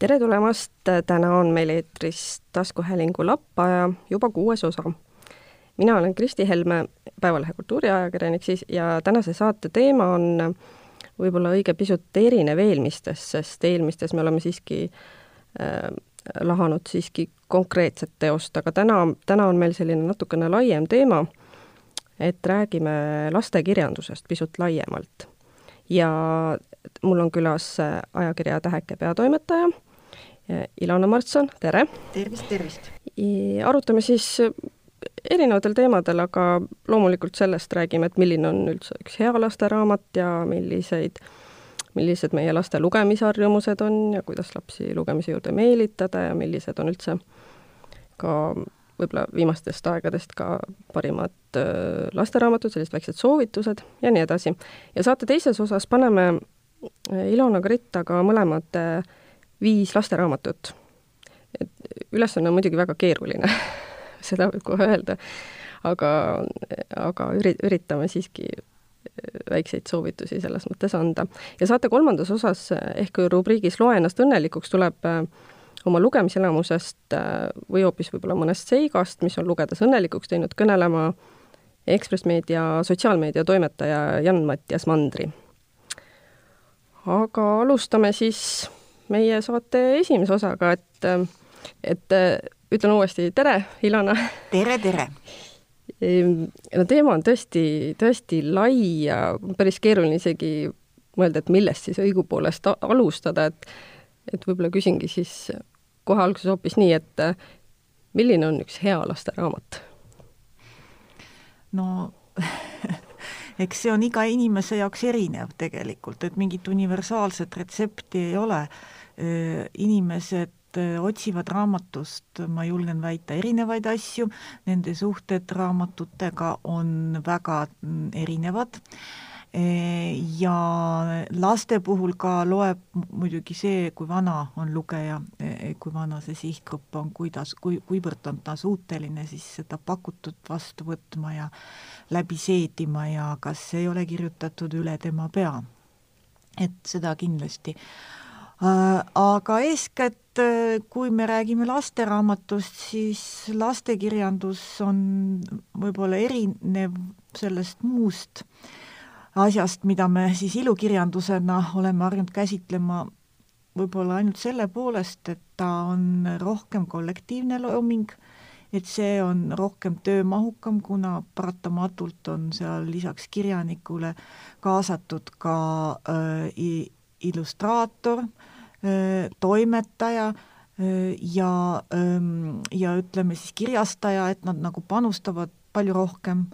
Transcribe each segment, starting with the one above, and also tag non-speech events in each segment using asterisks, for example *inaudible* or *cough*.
tere tulemast, täna on meil eetris taskuhäälingu Lappaja juba kuues osa. mina olen Kristi Helme, Päevalehe kultuuriajakirjanik siis, ja tänase saate teema on võib-olla õige pisut erinev eelmistest, sest eelmistes me oleme siiski äh, lahanud siiski konkreetset teost, aga täna, täna on meil selline natukene laiem teema, et räägime lastekirjandusest pisut laiemalt. ja mul on külas ajakirja Täheke peatoimetaja Ilona Martson, tere! tervist, tervist! arutame siis erinevatel teemadel, aga loomulikult sellest räägime, et milline on üldse üks hea lasteraamat ja milliseid, millised meie laste lugemisharjumused on ja kuidas lapsi lugemise juurde meelitada ja millised on üldse ka võib-olla viimastest aegadest ka parimad lasteraamatud, sellised väiksed soovitused ja nii edasi. ja saate teises osas paneme Ilona Krittaga mõlemad äh, viis lasteraamatut. et ülesanne on muidugi väga keeruline *laughs* seda võib kohe öelda, aga, aga üri-, üritame siiski väikseid soovitusi selles mõttes anda. ja saate kolmandas osas ehk rubriigis Loe ennast õnnelikuks tuleb äh, oma lugemiselamusest äh, või hoopis võib-olla mõnest seigast, mis on lugedes õnnelikuks teinud, kõnelema Ekspress Meedia sotsiaalmeedia toimetaja Jan-Mattias Mandri. aga alustame siis meie saate esimese osaga, et, et ütlen uuesti tere, Ilona. tere, tere! Ehm, no teema on tõesti, tõesti lai ja päris keeruline isegi mõelda, et millest siis õigupoolest alustada, et et võib-olla küsingi siis kohe alguses hoopis nii, et milline on üks hea lasteraamat? no *laughs* eks see on iga inimese jaoks erinev tegelikult, et mingit universaalset retsepti ei ole Äh, inimesed äh, otsivad raamatust, ma julgen väita, erinevaid asju, nende suhted raamatutega on väga mm, erinevad äh, ja laste puhul ka loeb muidugi see, kui vana on lugeja, kui vana see sihtgrupp on, kuidas, kui, kuivõrd on ta suuteline siis seda pakutut vastu võtma ja läbi seedima ja kas ei ole kirjutatud üle tema pea. et seda kindlasti Äh, aga eeskätt, äh, kui me räägime lasteraamatust, siis lastekirjandus on võib-olla erinev sellest muust asjast, mida me siis ilukirjandusena oleme harjunud käsitlema võib-olla ainult selle poolest, et ta on rohkem kollektiivne looming, et see on rohkem töömahukam, kuna paratamatult on seal lisaks kirjanikule kaasatud ka äh, illustraator äh,, toimetaja ja, ja ütleme siis kirjastaja, et nad nagu panustavad palju rohkem,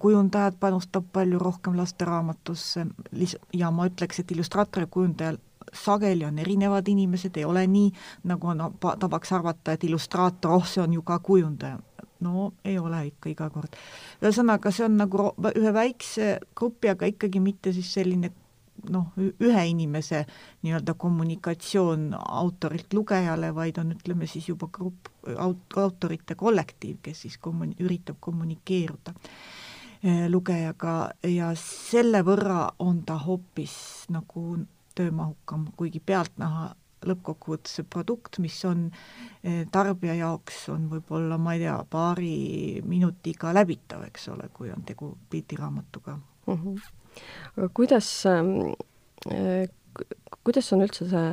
kujundajad panustab palju rohkem lasteraamatusse ja ma ütleks, et illustraator ja kujundajal sageli on erinevad inimesed, ei ole nii, nagu on tavaks arvata, et illustraator, oh, see on ju ka kujundaja. no ei ole ikka iga kord. ühesõnaga, see on nagu ühe väikse grupi, aga ikkagi mitte siis selline noh, ühe inimese nii-öelda kommunikatsioon autorilt lugejale, vaid on, ütleme siis juba grupp, aut-, autorite kollektiiv, kes siis kommun-, üritab kommunikeeruda eh, lugejaga. Ja selle võrra on ta hoopis nagu töömahukam, kuigi pealtnäha lõppkokkuvõttes see produkt, mis on eh, tarbija jaoks, on võib-olla, ma ei tea, paari minutiga läbitav, eks ole, kui on tegu pildiraamatuga mm. -hmm aga kuidas, ähm, äh, kuidas on üldse see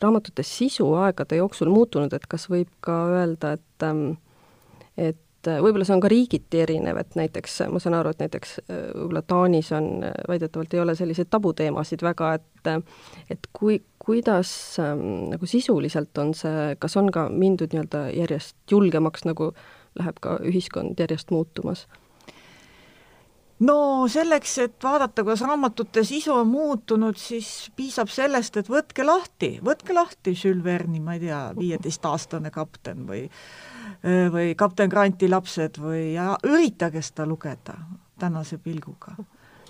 raamatute sisu aegade jooksul muutunud, et kas võib ka öelda, et ähm, et äh, võib-olla see on ka riigiti erinev, et näiteks ma saan aru, et näiteks äh, võib-olla Taanis on, väidetavalt ei ole selliseid tabuteemasid väga, et et kui, kuidas ähm, nagu sisuliselt on see, kas on ka mindud nii-öelda järjest julgemaks, nagu läheb ka ühiskond järjest muutumas? no selleks, et vaadata, kuidas raamatute sisu on muutunud, siis piisab sellest, et võtke lahti, võtke lahti Jules Verne'i, ma ei tea, viieteistaastane kapten või või kapten Granti lapsed või ja üritage seda lugeda tänase pilguga.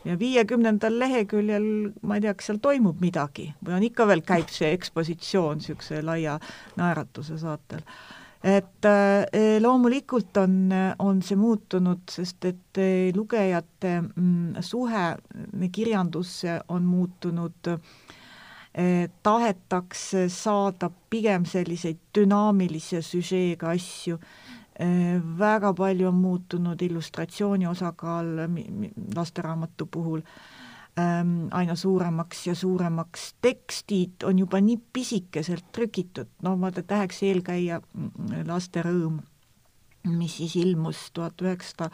Ja viiekümnendal leheküljel, ma ei tea, kas seal toimub midagi või on ikka veel, käib see ekspositsioon niisuguse laia naeratuse saatel. Et äh, loomulikult on, on see muutunud, sest et äh, lugejate mm, suhe kirjandusse on muutunud tahetakse saada pigem selliseid dünaamilise süžeega asju, väga palju on muutunud illustratsiooni osakaal lasteraamatu puhul. Ähm, aina suuremaks ja suuremaks, tekstid on juba nii pisikeselt trükitud, no vaata Täheks eelkäija mm, Laste rõõm, mis siis ilmus tuhat üheksasada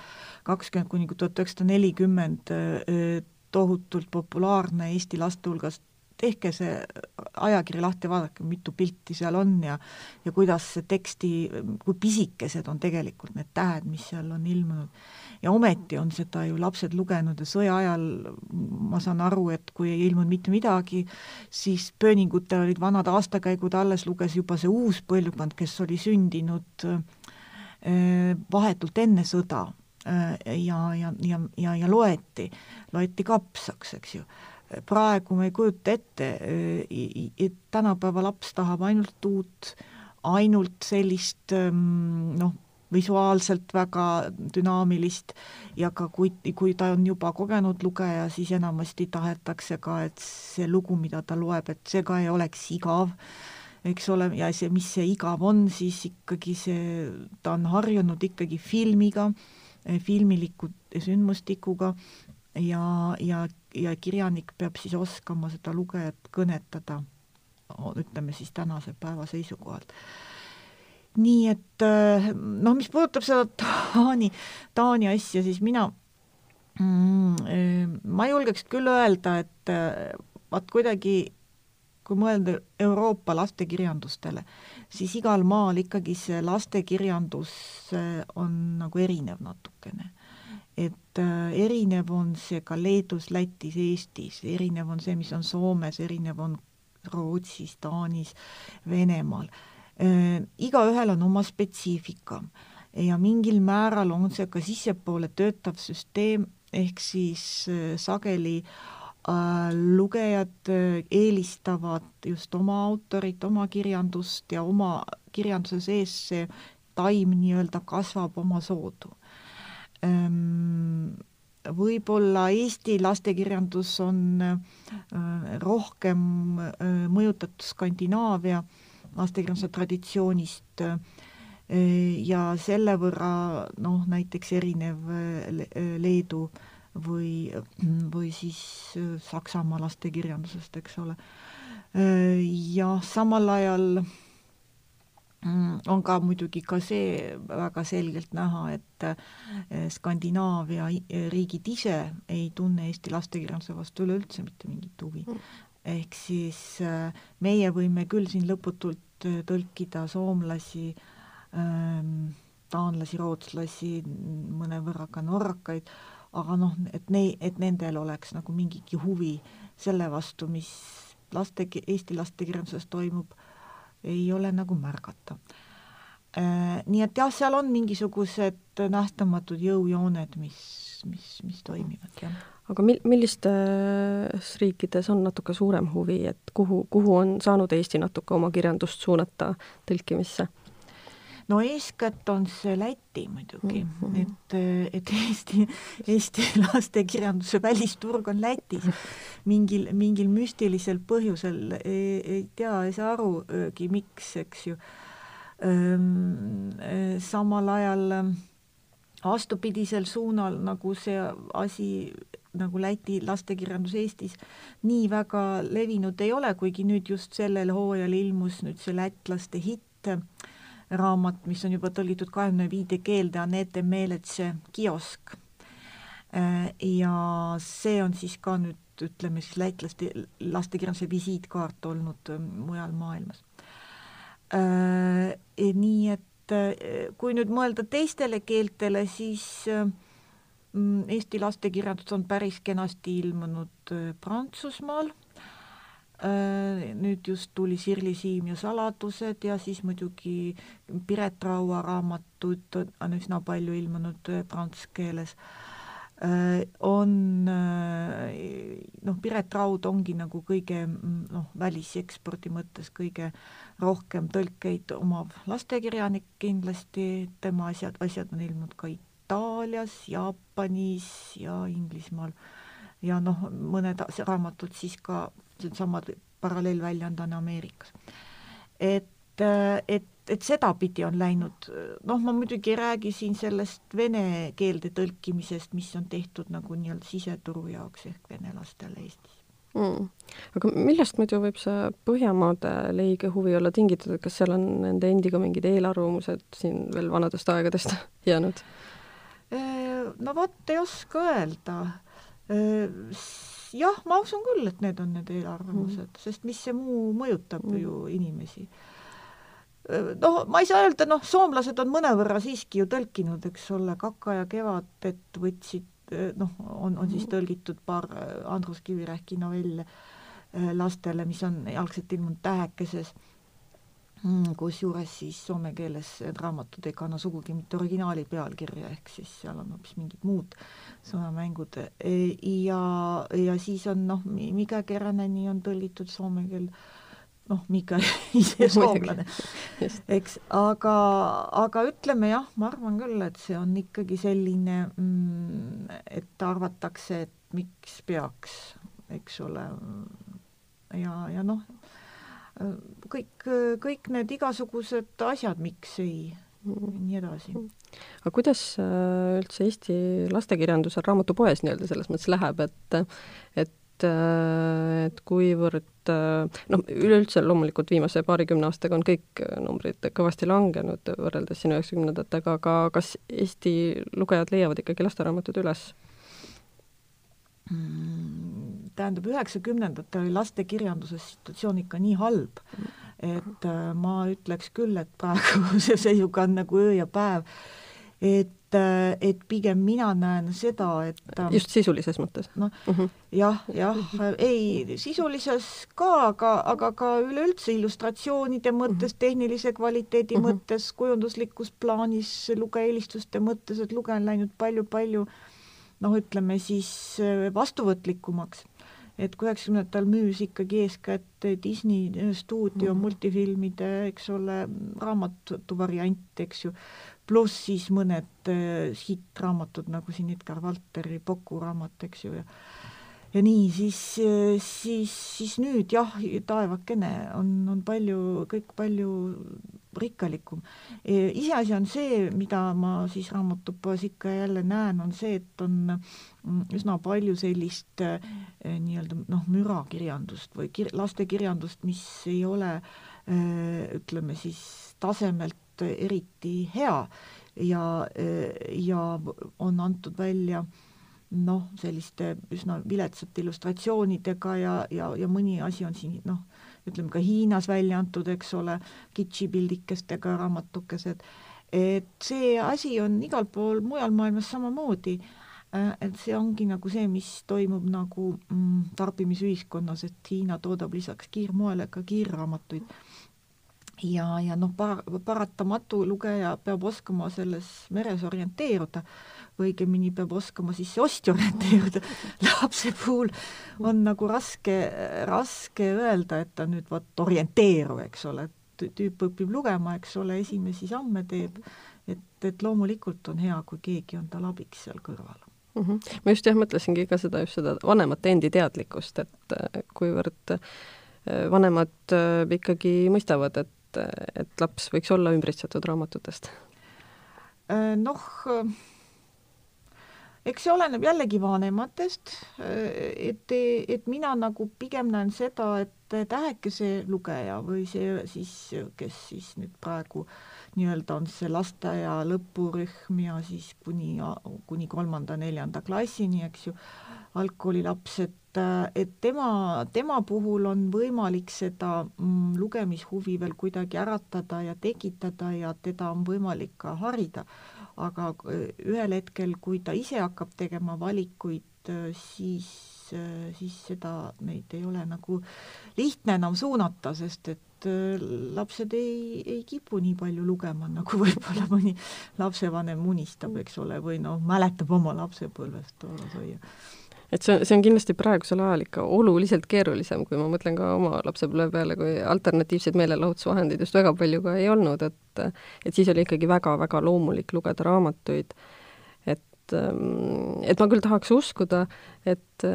kakskümmend kuni tuhat üheksasada nelikümmend, äh, tohutult populaarne Eesti laste hulgas tehke see ajakiri lahti, vaadake, mitu pilti seal on ja ja kuidas see teksti, kui pisikesed on tegelikult need tähed, mis seal on ilmunud. ja ometi on seda ju lapsed lugenud ja sõja ajal ma saan aru, et kui ei ilmunud mitte midagi, siis pööningutel olid vanad aastakäigud alles, luges juba see uus põlvkond, kes oli sündinud eh, vahetult enne sõda eh, ja, ja, ja, ja, ja loeti, loeti kapsaks, eks ju praegu me ei kujuta ette, et tänapäeva laps tahab ainult uut, ainult sellist noh, visuaalselt väga dünaamilist ja ka kui, kui ta on juba kogenud lugeja, siis enamasti tahetakse ka, et see lugu, mida ta loeb, et see ka ei oleks igav, eks ole, ja see, mis see igav on, siis ikkagi see, ta on harjunud ikkagi filmiga, filmiliku sündmustikuga ja, ja, ja kirjanik peab siis oskama seda lugejat kõnetada, ütleme siis tänase päeva seisukohalt. nii et noh, mis puudutab seda Taani, Taani asja, siis mina mm, ma julgeks küll öelda, et vaat kuidagi kui mõelda Euroopa lastekirjandustele, siis igal maal ikkagi see lastekirjandus on nagu erinev natukene et äh, erinev on see ka Leedus, Lätis, Eestis, erinev on see, mis on Soomes, erinev on Rootsis, Taanis, Venemaal äh,. igaühel on oma spetsiifika ja mingil määral on see ka sissepoole töötav süsteem, ehk siis äh, sageli lugejad eelistavad just oma autorit, oma kirjandust ja oma kirjanduse sees see taim nii-öelda kasvab oma soodu võib-olla Eesti lastekirjandus on äh, rohkem äh, mõjutatud Skandinaavia lastekirjanduse traditsioonist äh, ja selle võrra noh, näiteks erinev Leedu või, või siis Saksamaa lastekirjandusest, eks ole. jah, samal ajal Mm, on ka muidugi ka see väga selgelt näha, et eh, Skandinaavia riigid ise ei tunne Eesti lastekirjanduse vastu üleüldse mitte mingit huvi. Mm.. ehk siis eh, meie võime küll siin lõputult eh, tõlkida soomlasi, ehm, taanlasi, rootslasi, mõnevõrra ka norrakaid, aga noh, et nei-, et nendel oleks nagu mingigi huvi selle vastu, mis laste, Eesti lastekirjanduses toimub ei ole nagu märgata. Äh, nii et jah, seal on mingisugused nähtamatud jõujooned, mis, mis, mis toimivad, jah. aga mil-, millistes riikides on natuke suurem huvi, et kuhu, kuhu on saanud Eesti natuke oma kirjandust suunata tõlkimisse? No eeskätt on see Läti muidugi mm, -hmm. et, et Eesti, Eesti lastekirjanduse välisturg on Lätis. mingil, mingil müstilisel põhjusel ei, tea, ei saa arugi, miks, eks ju. samal ajal vastupidisel suunal, nagu see asi nagu Läti lastekirjandus Eestis nii väga levinud ei ole, kuigi nüüd just sellel hooajal ilmus nüüd see lätlaste hitt raamat, mis on juba tõlgitud kahekümne viide keelde, Anette Meeletse kiosk. Äh, ja see on siis ka nüüd ütleme siis lätlaste, lastekirjanduse visiitkaart olnud äh, mujal maailmas. Äh, nii et kui nüüd mõelda teistele keeltele, siis mm, Eesti lastekirjandus on päris kenasti ilmunud Prantsusmaal nüüd just tuli Sirli Siim ja saladused ja siis muidugi Piret Raua raamatud on üsna palju ilmunud äh, prantsuse keeles. Äh, on noh, Piret Raud ongi nagu kõige noh, välisekspordi mõttes kõige rohkem tõlkeid omav lastekirjanik kindlasti, tema asjad, asjad on ilmunud ka Itaalias, Jaapanis ja Inglismaal ja noh, mõned raamatud siis ka needsamad paralleelväljaandena Ameerikas. et, et, et sedapidi on läinud, noh, ma muidugi ei räägi siin sellest vene keelde tõlkimisest, mis on tehtud nagu nii-öelda siseturu jaoks ehk vene lastele Eestis mm.. aga millest muidu võib see Põhjamaade leige huvi olla tingitud, et kas seal on nende endiga mingid eelarvamused siin veel vanadest aegadest *laughs* jäänud? No vot, ei oska öelda. Jah, ma usun küll, et need on need eelarvamused mm., sest mis see muu mõjutab mm. ju inimesi noh, ma ei saa öelda, noh, soomlased on mõnevõrra siiski ju tõlkinud, eks ole, Kaka ja Kevadet võtsid noh, on, on siis tõlgitud paar eh, Andrus Kivirähki novelle eh, lastele, mis on algselt ilmunud Tähekeses, mm, kusjuures siis soome keeles need raamatud ei kanna sugugi mitte originaali pealkirja, ehk siis seal on hoopis mingid muud sõnamängud. Ja, ja siis on noh, Mika Keraneni on tõlgitud soome keel noh, Mika *laughs* ise soomlane, eks, aga, aga ütleme jah, ma arvan küll, et see on ikkagi selline mm,, et arvatakse, et miks peaks, eks ole, ja, ja noh, kõik, kõik need igasugused asjad, miks ei, nii edasi. aga kuidas äh, üldse Eesti lastekirjandusel raamatupoes nii-öelda selles mõttes läheb, et et et, et kuivõrd noh, üleüldse loomulikult viimase paarikümne aastaga on kõik numbrid kõvasti langenud võrreldes siin üheksakümnendatega, aga kas Eesti lugejad leiavad ikkagi lasteraamatud üles? Mm, tähendab, üheksakümnendatel oli lastekirjanduses situatsioon ikka nii halb, et äh, ma ütleks küll, et praeguse *laughs* seisuga on nagu öö ja päev, et et, et pigem mina näen seda, et ähm, just sisulises mõttes? noh uh -huh., jah, jah, ei, sisulises ka, aga, aga ka üleüldse illustratsioonide mõttes uh, -huh. tehnilise kvaliteedi uh -huh. mõttes, kujunduslikus plaanis, lugeeelistuste mõttes, et lugeja on läinud palju-palju noh, ütleme siis äh, vastuvõtlikumaks et üheksakümnendatel müüs ikkagi eeskätt Disney stuudio mm. multifilmide, eks ole, raamatu variant, eks ju, pluss siis mõned äh, hittraamatud, nagu siin Edgar Valteri Poku raamat, eks ju, ja ja nii, siis, äh, siis, siis nüüd jah, taevakene on, on palju, kõik palju rikkalikum. E, iseasi on see, mida ma siis raamatupoes ikka ja jälle näen, on see, et on mm, üsna palju sellist eh, nii-öelda noh, mürakirjandust või kir-, lastekirjandust, mis ei ole eh, ütleme siis tasemelt eriti hea ja, ja on antud välja noh, selliste üsna viletsate illustratsioonidega ja, ja, ja mõni asi on siin noh, ütleme ka Hiinas välja antud, eks ole, kitšipildikestega raamatukesed, et see asi on igal pool mujal maailmas samamoodi, et see ongi nagu see, mis toimub nagu mm, tarbimisühiskonnas, et Hiina toodab lisaks kiirmoele ka kiirraamatuid. Ja, ja noh, par-, paratamatu lugeja peab oskama selles meres orienteeruda või õigemini peab oskama siis see ostja orienteeruda. *laughs* lapse puhul on nagu raske, raske öelda, et ta nüüd vot orienteeru, eks ole, et tüüp õpib lugema, eks ole, esimesi samme teeb, et, et loomulikult on hea, kui keegi on tal abiks seal kõrval mm. -hmm. ma just jah, mõtlesingi ka seda, just seda vanemate endi teadlikkust, et kuivõrd äh, vanemad äh, ikkagi mõistavad, et et, laps võiks olla ümbritsetud raamatutest? Äh, noh, eks see oleneb jällegi vanematest, et, et mina nagu pigem näen seda, et tähekese lugeja või see siis, kes siis nüüd praegu nii-öelda on see lasteaia lõpurühm ja siis kuni, kuni kolmanda-neljanda klassini, eks ju, algkoolilapsed, et tema, tema puhul on võimalik seda mm, lugemishuvi veel kuidagi äratada ja tekitada ja teda on võimalik ka harida. Aga äh, ühel hetkel, kui ta ise hakkab tegema valikuid, äh, siis, äh, siis seda, neid ei ole nagu lihtne enam suunata, sest et lapsed ei, ei kipu nii palju lugema, *laughs* nagu võib-olla mõni lapsevanem unistab, eks ole, või noh, mäletab oma lapsepõlvest et see, see on kindlasti praegusel ajal ikka oluliselt keerulisem, kui ma mõtlen ka oma lapsepõlve peale, kui alternatiivseid meelelahutusvahendeid just väga palju ka ei olnud, et et siis oli ikkagi väga-väga loomulik lugeda raamatuid. et, et ma küll tahaks uskuda, et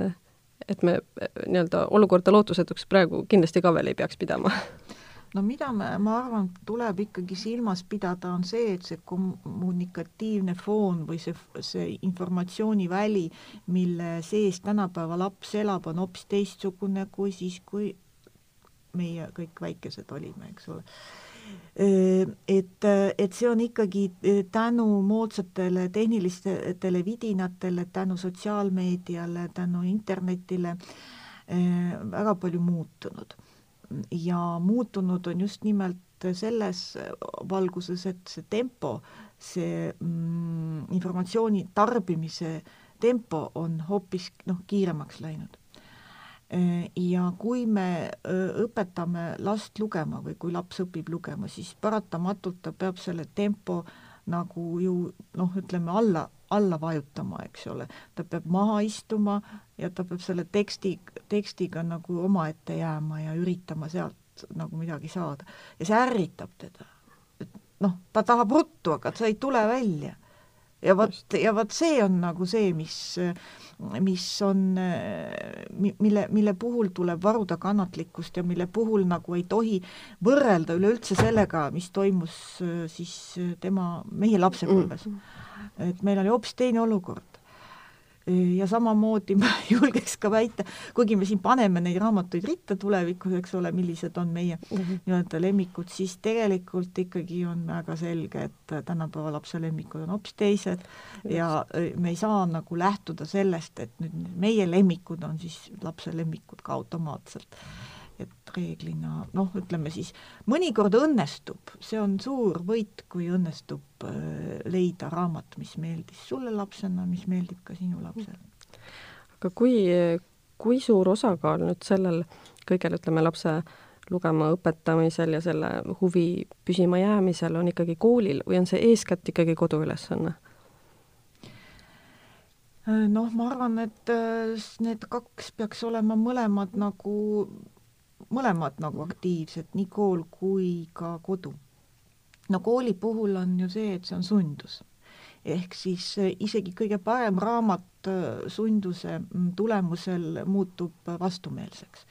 et me nii-öelda olukorda lootusetuks praegu kindlasti ka veel ei peaks pidama *laughs* no mida me, ma arvan, tuleb ikkagi silmas pidada, on see, et see kommunikatiivne foon või see, see informatsiooniväli, mille sees tänapäeva laps elab, on hoopis teistsugune kui siis, kui meie kõik väikesed olime, eks ole. Et, et see on ikkagi tänu moodsatele tehnilistele vidinatele, tänu sotsiaalmeediale, tänu internetile väga palju muutunud ja muutunud on just nimelt selles valguses, et see tempo, see mm, informatsiooni tarbimise tempo on hoopis noh, kiiremaks läinud. ja kui me õpetame last lugema või kui laps õpib lugema, siis paratamatult ta peab selle tempo nagu ju noh, ütleme alla, alla vajutama, eks ole. ta peab maha istuma ja ta peab selle teksti, tekstiga nagu omaette jääma ja üritama sealt nagu midagi saada. ja see ärritab teda. et noh, ta tahab ruttu, aga see ei tule välja. ja vot, ja vot see on nagu see, mis, mis on, mille, mille puhul tuleb varuda kannatlikkust ja mille puhul nagu ei tohi võrrelda üleüldse sellega, mis toimus siis tema, meie lapsepõlves mm. Et meil oli hoopis teine olukord. ja samamoodi *laughs* ma julgeks ka väita, kuigi me siin paneme neid raamatuid ritta tulevikus, eks ole, millised on meie mm -hmm. nii-öelda lemmikud, siis tegelikult ikkagi on väga selge, et tänapäeva lapse lemmikud on hoopis teised ja me ei saa nagu lähtuda sellest, et nüüd meie lemmikud on siis lapse lemmikud ka automaatselt et reeglina noh, ütleme siis mõnikord õnnestub, see on suur võit, kui õnnestub äh, leida raamat, mis meeldis sulle lapsena, mis meeldib ka sinu lapsele. aga kui, kui suur osakaal nüüd sellel kõigel, ütleme, lapse lugema õpetamisel ja selle huvi püsima jäämisel on ikkagi koolil või on see eeskätt ikkagi koduülesanne? noh, ma arvan, et äh, need kaks peaks olema mõlemad nagu mõlemad nagu aktiivsed, nii kool kui ka kodu. no kooli puhul on ju see, et see on sundus. ehk siis eh, isegi kõige parem raamat eh, sunduse mm, tulemusel muutub vastumeelseks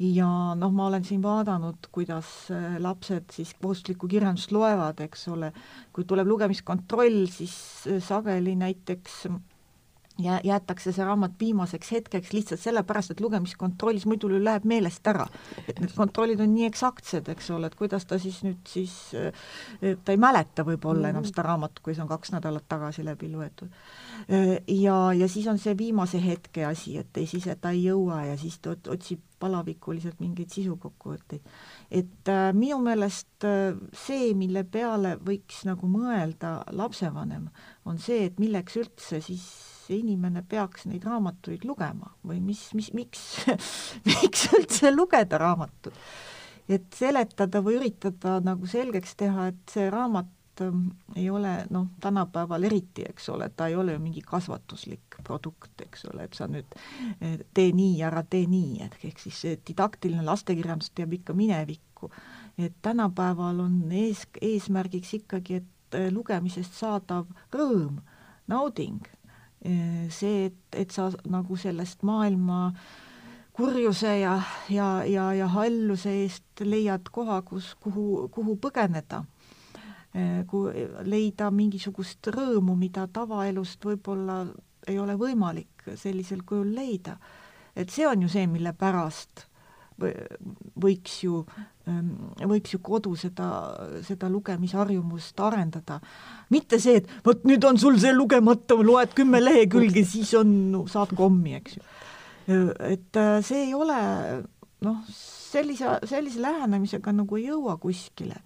ja noh, ma olen siin vaadanud, kuidas eh, lapsed siis kohustuslikku kirjandust loevad, eks ole, kui tuleb lugemiskontroll, siis sageli näiteks ja jäetakse see raamat viimaseks hetkeks lihtsalt sellepärast, et lugemiskontrollis muidu läheb meelest ära. et need kontrollid on nii eksaktsed, eks ole, et kuidas ta siis nüüd siis, ta ei mäleta võib-olla enam seda raamatut, kui see on kaks nädalat tagasi läbi loetud. ja, ja siis on see viimase hetke asi, et ei, siis ta ei jõua ja siis ta otsib palavikuliselt mingeid sisukokkuvõtteid. et äh, minu meelest äh, see, mille peale võiks nagu mõelda lapsevanem, on see, et milleks üldse siis see inimene peaks neid raamatuid lugema või mis, mis, miks *laughs* miks üldse lugeda raamatut. et seletada või üritada nagu selgeks teha, et see raamat ähm, ei ole noh, tänapäeval eriti, eks ole, ta ei ole ju mingi kasvatuslik produkt, eks ole, et sa nüüd eh, tee nii, ära tee nii, et ehk siis didaktiline lastekirjandus jääb ikka minevikku. et tänapäeval on ees, eesmärgiks ikkagi, et eh, lugemisest saadav rõõm, nauding see, et, et sa nagu sellest maailma kurjuse ja, ja, ja, ja halluse eest leiad koha, kus, kuhu, kuhu põgeneda. Kui leida mingisugust rõõmu, mida tavaelust võib-olla ei ole võimalik sellisel kujul leida. et see on ju see, mille pärast võiks ju, ähm, võiks ju kodu seda, seda lugemisharjumust arendada. mitte see, et vot nüüd on sul see lugemata, loed kümme lehekülge, siis on no,, saad kommi, eks ju. et äh, see ei ole noh, sellise, sellise lähenemisega nagu ei jõua kuskile.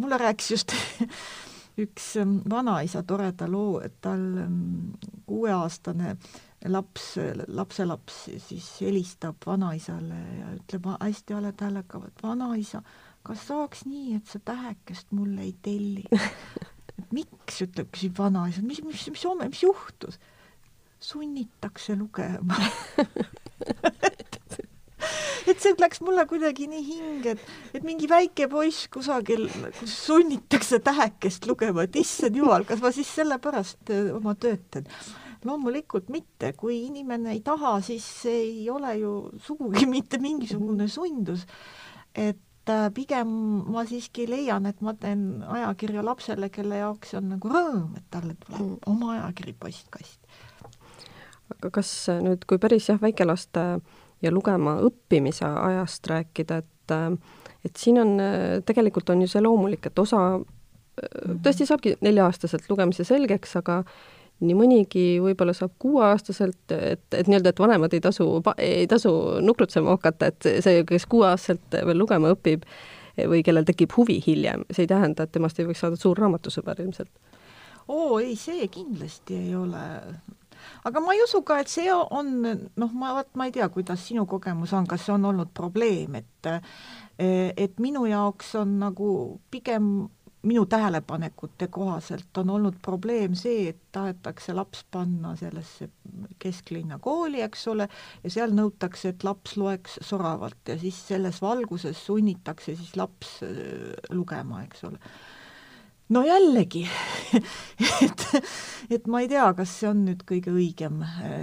mulle rääkis just *laughs* üks ähm, vanaisa toreda loo, et tal ähm, kuueaastane äh, laps, lapselaps siis helistab vanaisale ja ütleb hästi haleda häälega, et vanaisa, kas saaks nii, et sa tähekest mulle ei telli? *laughs* miks, ütleb, küsib vanaisa, mis, mis, mis, mis, mis juhtus? sunnitakse lugema et see läks mulle kuidagi nii hinge, et, et mingi väike poiss kusagil, kus sunnitakse tähekest lugema, et issand jumal, kas ma siis sellepärast äh, oma tööd teen loomulikult mitte, kui inimene ei taha, siis ei ole ju sugugi *laughs* mitte mingisugune sundus. et äh, pigem ma siiski leian, et ma teen ajakirja lapsele, kelle jaoks on nagu rõõm, et talle tuleb mm. oma ajakiri postkasti. aga kas nüüd, kui päris jah, väikelaste ja lugema õppimise ajast rääkida, et äh, et siin on, tegelikult on ju see loomulik, et osa mm. tõesti saabki nelja-aastaselt lugemise selgeks, aga nii mõnigi võib-olla saab kuueaastaselt, et, et nii-öelda, et vanemad ei tasu, ei tasu nukrutsema hakata, et see, kes kuueaastaselt veel lugema õpib või kellel tekib huvi hiljem, see ei tähenda, et temast ei võiks saada suur raamatusõber ilmselt. oo ei, see kindlasti ei ole aga ma ei usu ka, et see on, noh, ma vot ma ei tea, kuidas sinu kogemus on, kas see on olnud probleem, et et minu jaoks on nagu pigem minu tähelepanekute kohaselt on olnud probleem see, et tahetakse laps panna sellesse kesklinna kooli, eks ole, ja seal nõutakse, et laps loeks soravalt ja siis selles valguses sunnitakse siis laps äh, lugema, eks ole no jällegi *laughs* et, et ma ei tea, kas see on nüüd kõige õigem,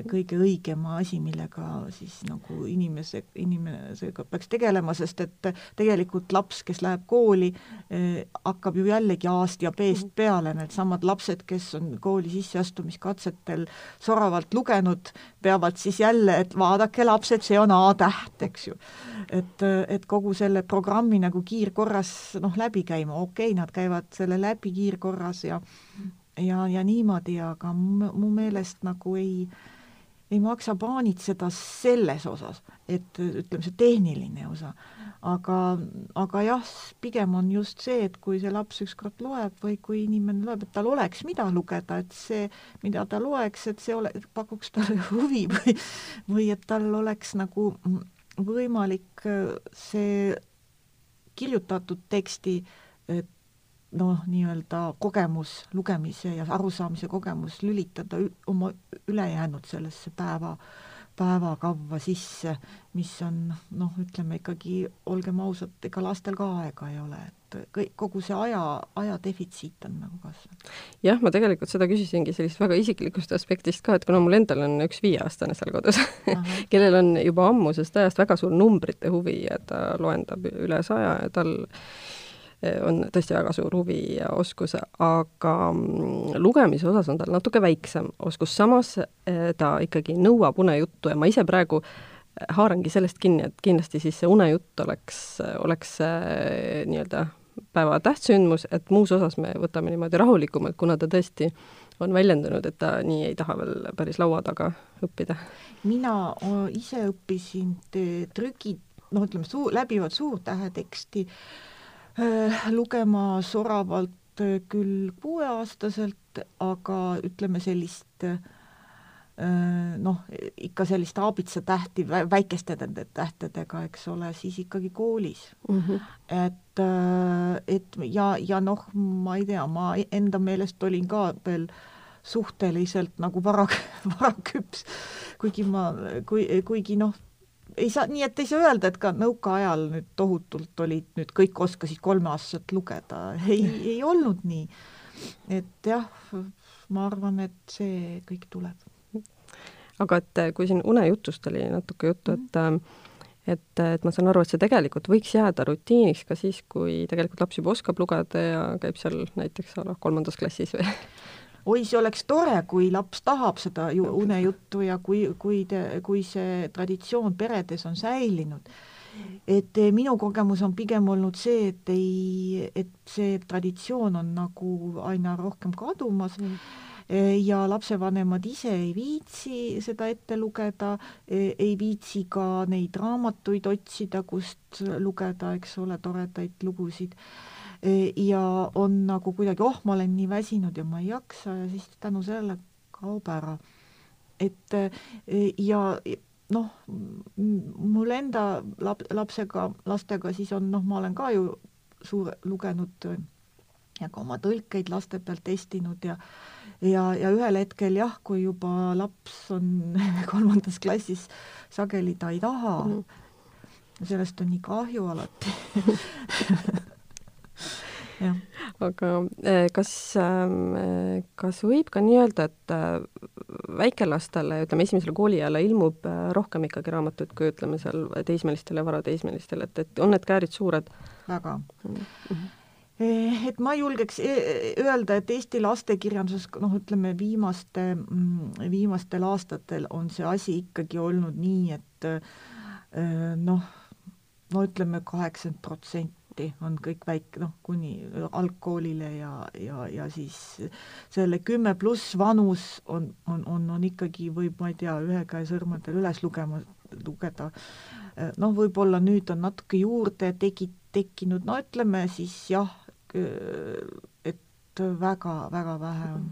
kõige õigem asi, millega siis nagu inimese, inimesega peaks tegelema, sest et tegelikult laps, kes läheb kooli eh,, hakkab ju jällegi A-st ja B-st peale, needsamad lapsed, kes on kooli sisseastumiskatsetel soravalt lugenud, peavad siis jälle, et vaadake lapsed, see on A-täht, eks ju. et, et kogu selle programmi nagu kiirkorras noh, läbi käima, okei okay,, nad käivad selle läbi, läbi kiirkorras ja ja, ja niimoodi, aga mu meelest nagu ei, ei maksa paanitseda selles osas, et ütleme, see tehniline osa, aga, aga jah, pigem on just see, et kui see laps ükskord loeb või kui inimene loeb, et tal oleks, mida lugeda, et see, mida ta loeks, et see ole, pakuks talle *laughs* huvi või, või et tal oleks nagu võimalik see kirjutatud teksti noh, nii-öelda kogemus, lugemise ja arusaamise kogemus lülitada oma ülejäänud sellesse päeva, päevakavva sisse, mis on noh, ütleme ikkagi, olgem ausad, ega lastel ka aega ei ole, et kõik, kogu see aja, aja defitsiit on nagu kasvanud. jah, ma tegelikult seda küsisingi sellisest väga isiklikust aspektist ka, et kuna mul endal on üks viieaastane seal kodus *laughs* kellel on juba ammusest ajast väga suur numbrite huvi ja ta loendab üle saja ja tal on tõesti väga suur huvi ja oskus, aga mm, lugemise osas on tal natuke väiksem oskus, samas eh, ta ikkagi nõuab unejuttu ja ma ise praegu eh, haarangi sellest kinni, et kindlasti siis see unejutt oleks, oleks nii-öelda päeva tähtsündmus, et muus osas me võtame niimoodi rahulikumalt, kuna ta tõesti on väljendunud, et ta nii ei taha veel päris laua taga õppida. mina ise õppisin trüki, noh, ütleme suu-, läbivat suurtäheteksti äh, Äh, lugema soravalt äh, küll kuueaastaselt, aga ütleme sellist äh, noh, ikka sellist aabitsatähti väikeste tähtedega, eks ole, siis ikkagi koolis mm. -hmm. et, et ja, ja noh, ma ei tea, ma enda meelest olin ka veel suhteliselt nagu vara, *laughs* varaküps, kuigi ma, kui, kuigi noh, ei saa, nii et ei saa öelda, et ka nõukaajal nüüd tohutult olid nüüd kõik oskasid kolmeaastaselt lugeda, ei, ei olnud nii. et jah, ma arvan, et see kõik tuleb. aga et eh, kui siin unejutust oli natuke juttu, et mm. et, et ma saan aru, et see tegelikult võiks jääda rutiiniks ka siis, kui tegelikult laps juba oskab lugeda ja käib seal näiteks la kolmandas klassis või *laughs* oi, see oleks tore, kui laps tahab seda ju unejuttu ja kui, kui te, kui see traditsioon peredes on säilinud. et eh, minu kogemus on pigem olnud see, et ei, et see traditsioon on nagu aina rohkem kadumas mm. Eh, ja lapsevanemad ise ei viitsi seda ette lugeda, eh, ei viitsi ka neid raamatuid otsida, kust lugeda, eks ole, toredaid lugusid. E, ja on nagu kuidagi, oh, ma olen nii väsinud ja ma ei jaksa ja siis tänu sellele kaob ära. et ja noh, mul enda lap-, lapsega, lastega siis on noh, ma olen ka ju suur lugenud ja ka oma tõlkeid laste pealt testinud ja ja, ja ühel hetkel jah, kui juba laps on *laughs* kolmandas klassis, sageli ta ei taha mm sellest on nii kahju alati. *laughs* aga eh, kas, ähm, kas võib ka nii öelda, et äh, väikelastele, ütleme, esimesele kooliajale ilmub äh, rohkem ikkagi raamatuid kui ütleme seal teismelistele varateismelistele, et, et on need käärid suured? väga mm. -hmm et ma julgeks e-, öelda, et Eesti lastekirjanduses noh, ütleme viimaste, mm, viimastel aastatel on see asi ikkagi olnud nii, et noh, no ütleme kaheksakümmend protsenti protsenti on kõik väike, noh, kuni algkoolile ja, ja, ja siis selle kümme pluss vanus on, on, on, on ikkagi, võib, ma ei tea, ühe käe sõrmedel üles lugema, lugeda. noh, võib-olla nüüd on natuke juurde tegi, tekkinud, no ütleme siis jah, et väga-väga vähe on.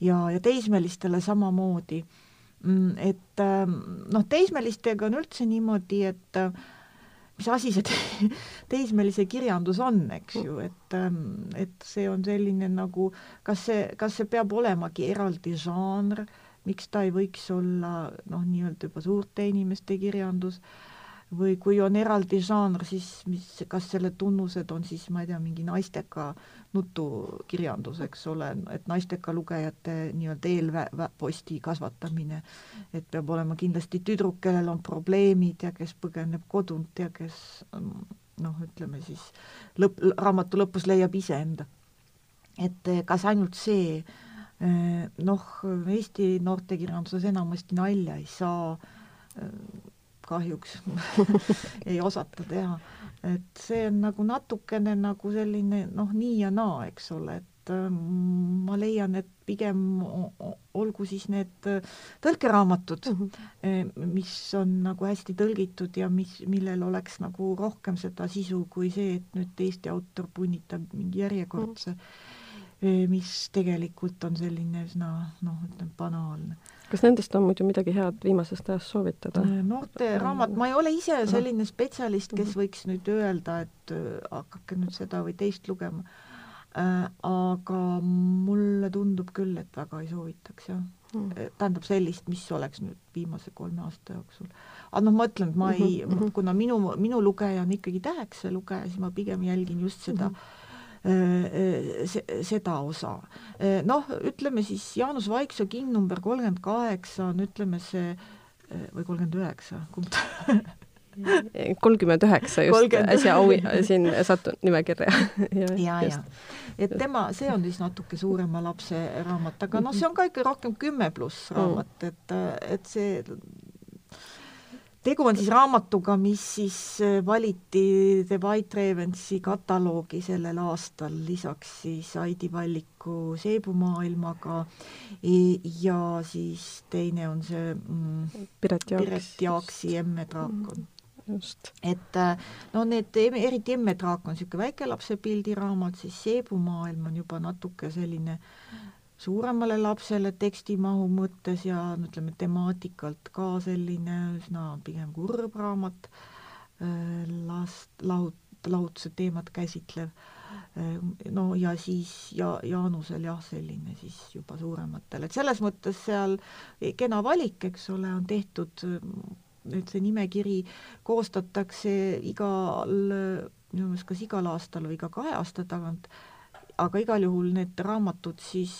ja, ja teismelistele samamoodi. Mm, et noh, teismelistega on üldse niimoodi, et mis asi see teismelise kirjandus on, eks ju, et, ähm, et see on selline nagu, kas see, kas see peab olemagi eraldi žanr, miks ta ei võiks olla noh, nii-öelda juba suurte inimeste kirjandus või kui on eraldi žanr, siis mis, kas selle tunnused on siis, ma ei tea, mingi naisteka nutukirjandus, eks ole, et naisteka lugejate nii-öelda eelposti kasvatamine, et peab olema kindlasti tüdruk, kellel on probleemid ja kes põgeneb kodunt ja kes noh, ütleme siis lõpp, raamatu lõpus leiab iseenda. et kas ainult see, noh, Eesti noortekirjanduses enamasti nalja ei saa, kahjuks *laughs* ei osata teha. et see on nagu natukene nagu selline noh, nii ja naa, eks ole, et äh, ma leian, et pigem olgu siis need äh, tõlkeraamatud mm, -hmm. mis on nagu hästi tõlgitud ja mis, millel oleks nagu rohkem seda sisu kui see, et nüüd Eesti autor punnitab mingi järjekordse mm, -hmm. mis tegelikult on selline üsna noh, ütleme banaalne kas nendest on muidu midagi head viimasest ajast soovitada? Äh, noorte raamat, ma ei ole ise selline spetsialist, kes mhm. võiks nüüd öelda, et äh, hakake nüüd seda või teist lugema äh,. aga mulle tundub küll, et väga ei soovitaks jah mm.. tähendab sellist, mis oleks nüüd viimase kolme aasta jooksul. aga noh, ma ütlen, et ma ei mm, -hmm. kuna minu, minu lugeja on ikkagi Tähekese lugeja, siis ma pigem jälgin just seda mm -hmm seda osa. Noh, ütleme siis Jaanus Vaiksoo king number kolmkümmend kaheksa on, ütleme see, või kolmkümmend üheksa, kumb ta *laughs* kolmkümmend üheksa just 30... äsja au siin sattunud nimekirja. *laughs* Ja, ja, ja et tema, see on siis natuke suurema lapse raamat, aga noh, see on ka ikka rohkem kümme pluss raamat, et, et see tegu on siis raamatuga, mis siis äh, valiti The White Ravensi kataloogi sellel aastal, lisaks siis Heidi Valliku Seebumaailmaga ja siis teine on see mm, Piret Jaaks. Piret Jaaksi Emme draakon mm, just. et äh, no need, eriti Emme draak on niisugune väikelapse pildiraamat, siis Seebumaailm on juba natuke selline suuremale lapsele tekstimahu mõttes ja ütleme, temaatikalt ka selline üsna pigem kurb raamat, äh, last, lahut-, lahutuse teemat käsitlev, äh, no ja siis ja Jaanusel jah, selline siis juba suurematel, et selles mõttes seal kena valik, eks ole, on tehtud, nüüd see nimekiri koostatakse igal, minu meelest kas igal aastal või iga kahe aasta tagant aga igal juhul need raamatud siis,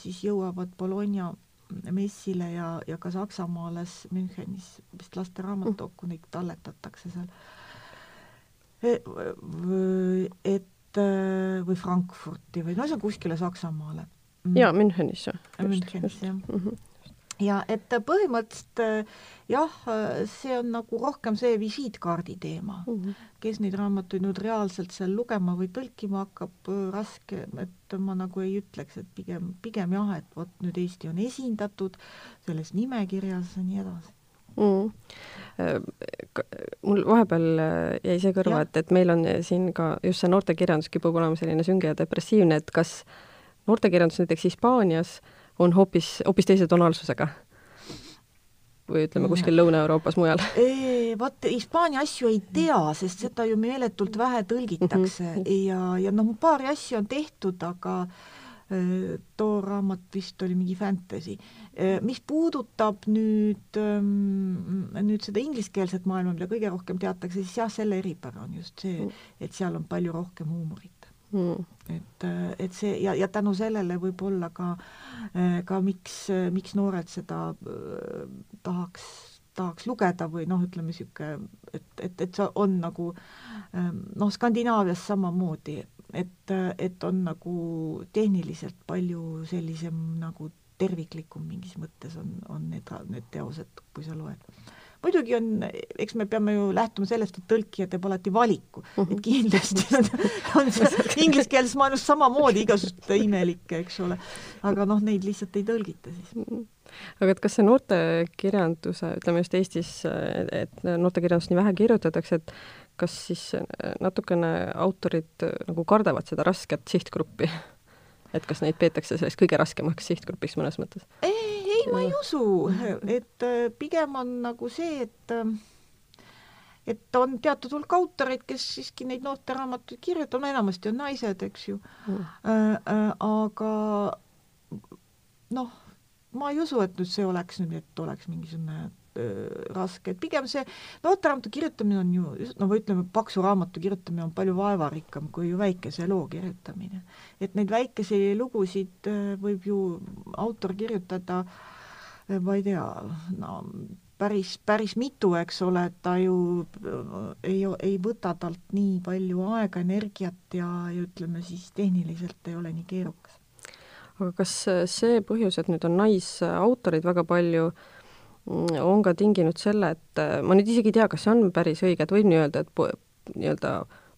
siis jõuavad Bologna messile ja, ja ka Saksamaale Münchenis vist laste raamatukku neid talletatakse seal. E, et või Frankfurti või no see on kuskile Saksamaale. jaa, Münchenis. Münchenis, jah mm. -hmm ja et põhimõtteliselt äh, jah, see on nagu rohkem see visiitkaardi teema mm. -hmm. kes neid raamatuid nüüd reaalselt seal lugema või tõlkima hakkab, äh, raske, et ma nagu ei ütleks, et pigem, pigem jah, et vot nüüd Eesti on esindatud selles nimekirjas ja nii edasi mm.. mul vahepeal jäi see kõrva, et, et meil on siin ka just see noortekirjandus kipub olema selline sünge ja depressiivne, et kas noortekirjandus näiteks Hispaanias äh, on hoopis, hoopis teise tonaalsusega? või ütleme, kuskil Lõuna-Euroopas mujal? *laughs* Vaat Hispaania asju ei tea, sest seda ju meeletult vähe tõlgitakse mm -hmm. ja, ja noh, paari asja on tehtud, aga too raamat vist oli mingi fantasy. mis puudutab nüüd, ähm, nüüd seda ingliskeelset maailma, mida kõige rohkem teatakse, siis jah, selle eripära on just see, mm. et seal on palju rohkem huumorit mm.. et, et see ja, ja tänu sellele võib-olla ka, ka miks, miks noored seda tahaks tahaks lugeda või noh, ütleme niisugune, et, et, et see on nagu noh, Skandinaavias samamoodi, et, et on nagu tehniliselt palju sellisem nagu terviklikum mingis mõttes on, on need, need teosed, kui sa loed. Muidugi on, eks me peame ju lähtuma sellest, et tõlkija teeb alati valiku uh, -huh. et kindlasti *laughs* on, on see *laughs* ingliskeelses maailmas samamoodi igasuguseid imelikke, eks ole, aga noh, neid lihtsalt ei tõlgita siis aga et kas see noortekirjanduse, ütleme just Eestis, et noortekirjandust nii vähe kirjutatakse, et kas siis natukene autorid nagu kardavad seda rasket sihtgruppi? et kas neid peetakse selleks kõige raskemaks sihtgrupiks mõnes mõttes? ei, ei, ma ei usu, et äh, pigem on nagu see, et et on teatud hulk autoreid, kes siiski neid noorteraamatuid kirjutavad, enamasti on naised, eks ju. Mm.. Äh, äh, aga noh, ma ei usu, et nüüd see oleks nüüd, et oleks mingisugune raske, et pigem see noorteraamatu kirjutamine on ju, no või ütleme, paksu raamatu kirjutamine on palju vaevarikkam kui ju väikese loo kirjutamine. et neid väikesi lugusid võib ju autor kirjutada, ma ei tea, no päris, päris mitu, eks ole, et ta ju ei, ei võta talt nii palju aega, energiat ja, ja ütleme siis tehniliselt ei ole nii keerukas. aga kas see põhjus, et nüüd on naisautoreid väga palju Mm, on ka tinginud selle, et äh, ma nüüd isegi ei tea, kas see on päris õige, et võib nii öelda, et nii-öelda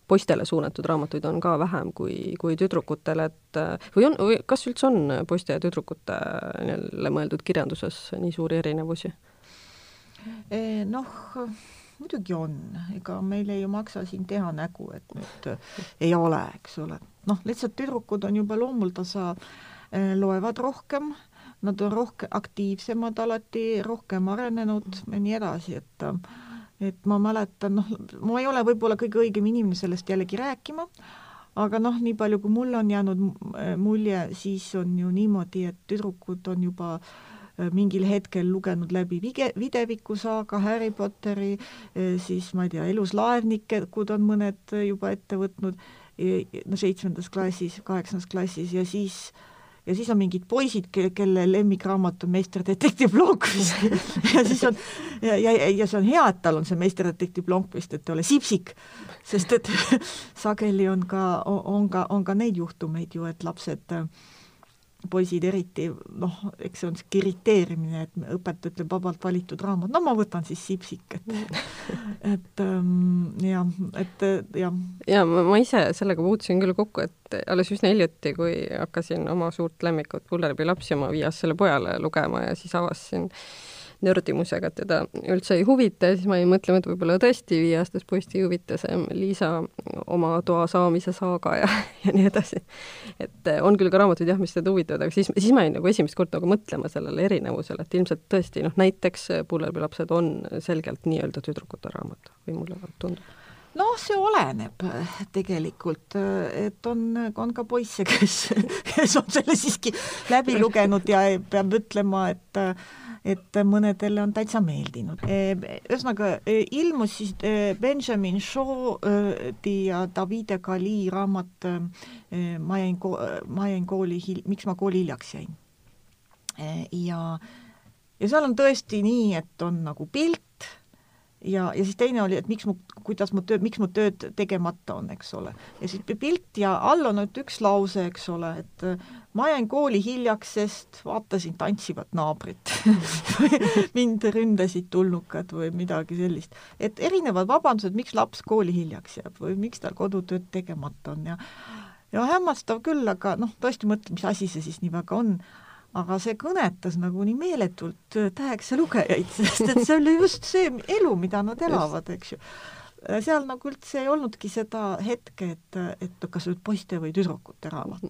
poistele suunatud raamatuid on ka vähem kui, kui tüdrukutele, et äh, või on, või kas üldse on poiste ja tüdrukutele mõeldud kirjanduses nii suuri erinevusi? Noh, muidugi on, ega meil ei maksa siin teha nägu, et nüüd ei ole, eks ole. noh, lihtsalt tüdrukud on juba loomuldasa, äh, loevad rohkem nad on rohkem aktiivsemad alati, rohkem arenenud ja nii edasi, et et ma mäletan, noh, ma ei ole võib-olla kõige õigem inimene sellest jällegi rääkima, aga noh, nii palju, kui mulle on jäänud mulje, siis on ju niimoodi, et tüdrukud on juba äh, mingil hetkel lugenud läbi vige, videviku saaga, Harry Potteri, äh, siis ma ei tea, Elus laevnikud on mõned juba ette võtnud, no seitsmendas klassis, kaheksandas klassis ja siis äh, ja siis on mingid poisid, kelle lemmikraamat on Meisterdetektiiv Blomqvist *laughs* ja siis on ja, ja, ja see on hea, et tal on see Meisterdetektiiv Blomqvist, et ei ole Sipsik, sest et *laughs* sageli on ka, on ka, on ka neid juhtumeid ju, et lapsed äh, poisid eriti, noh, eks see on sihuke irriteerimine, et õpetaja ütleb vabalt valitud raamat, no ma võtan siis Sipsik, et *laughs* et ähm, jah, et jah. ja ma, ma ise sellega puutusin küll kokku, et alles üsna hiljuti, kui hakkasin oma suurt lemmikut Pullerbi lapsi oma viiasele pojale lugema ja siis avastasin nördimusega teda üldse ei huvita ja siis ma jäin mõtlema, et võib-olla tõesti viieaastast poisti ei huvita see Liisa oma toa saamise saaga ja, *laughs* ja nii edasi. et eh, on küll ka raamatuid jah, mis teda huvitavad, aga siis, siis ma jäin nagu esimest korda nagu mõtlema sellele erinevusele, et ilmselt tõesti noh, näiteks Pullerbi lapsed on selgelt nii-öelda tüdrukute raamat või mulle tundub noh, see oleneb tegelikult, et on, on ka poisse, kes, *laughs* kes on selle siiski läbi lugenud ja peab ütlema, et et mõnedele on täitsa meeldinud. E, ühesõnaga e, ilmus siis e, Benjamin Shaw'i ja Davide Gali raamat Ma jäin ma jäin kooli miks ma kooli hiljaks jäin. ja, ja seal on tõesti nii, et on nagu pilt, ja, ja siis teine oli, et miks mu, kuidas mu töö, miks mu tööd tegemata on, eks ole. ja siis pilt ja all on nüüd üks lause, eks ole, et äh, ma jäin kooli hiljaks, sest vaatasin tantsivat naabrit *laughs* mind ründasid tulnukad või midagi sellist. et erinevad vabandused, miks laps kooli hiljaks jääb või miks tal kodutööd tegemata on ja ja hämmastav küll, aga noh, tõesti mõtle, mis asi see siis nii väga on aga see kõnetas nagu nii meeletult äh, täheksa lugejaid, *laughs* sest et see oli just see elu, mida nad elavad, eks ju. Äh, seal nagu üldse ei olnudki seda hetke, et, et kas nüüd poiste või tüdrukute raamat.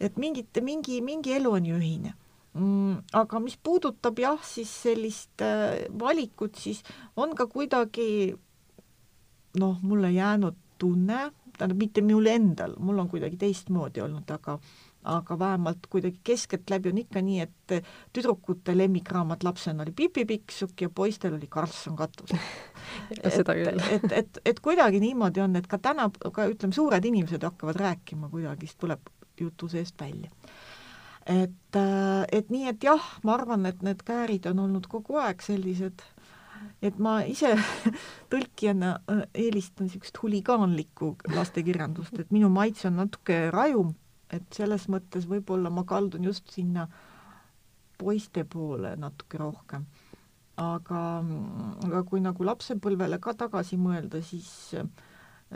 et mingit, mingi, mingi elu on ju ühine mm,. aga mis puudutab jah, siis sellist äh, valikut, siis on ka kuidagi noh, mulle jäänud tunne, tähendab mitte mul endal, mul on kuidagi teistmoodi olnud, aga aga vähemalt kuidagi keskeltläbi on ikka nii, et tüdrukute lemmikraamat lapsena oli Pipi Pikksukk ja poistel oli Karlsson katus. *laughs* Et, et, et, et kuidagi niimoodi on, et ka täna, ka ütleme, suured inimesed hakkavad rääkima kuidagi, siis tuleb jutu seest välja. et, et nii, et jah, ma arvan, et need käärid on olnud kogu aeg sellised et ma ise *laughs* tõlkijana eelistan niisugust huligaanlikku lastekirjandust, et minu maitse on natuke rajum et selles mõttes võib-olla ma kaldun just sinna poiste poole natuke rohkem. aga, aga kui nagu lapsepõlvele ka tagasi mõelda, siis äh,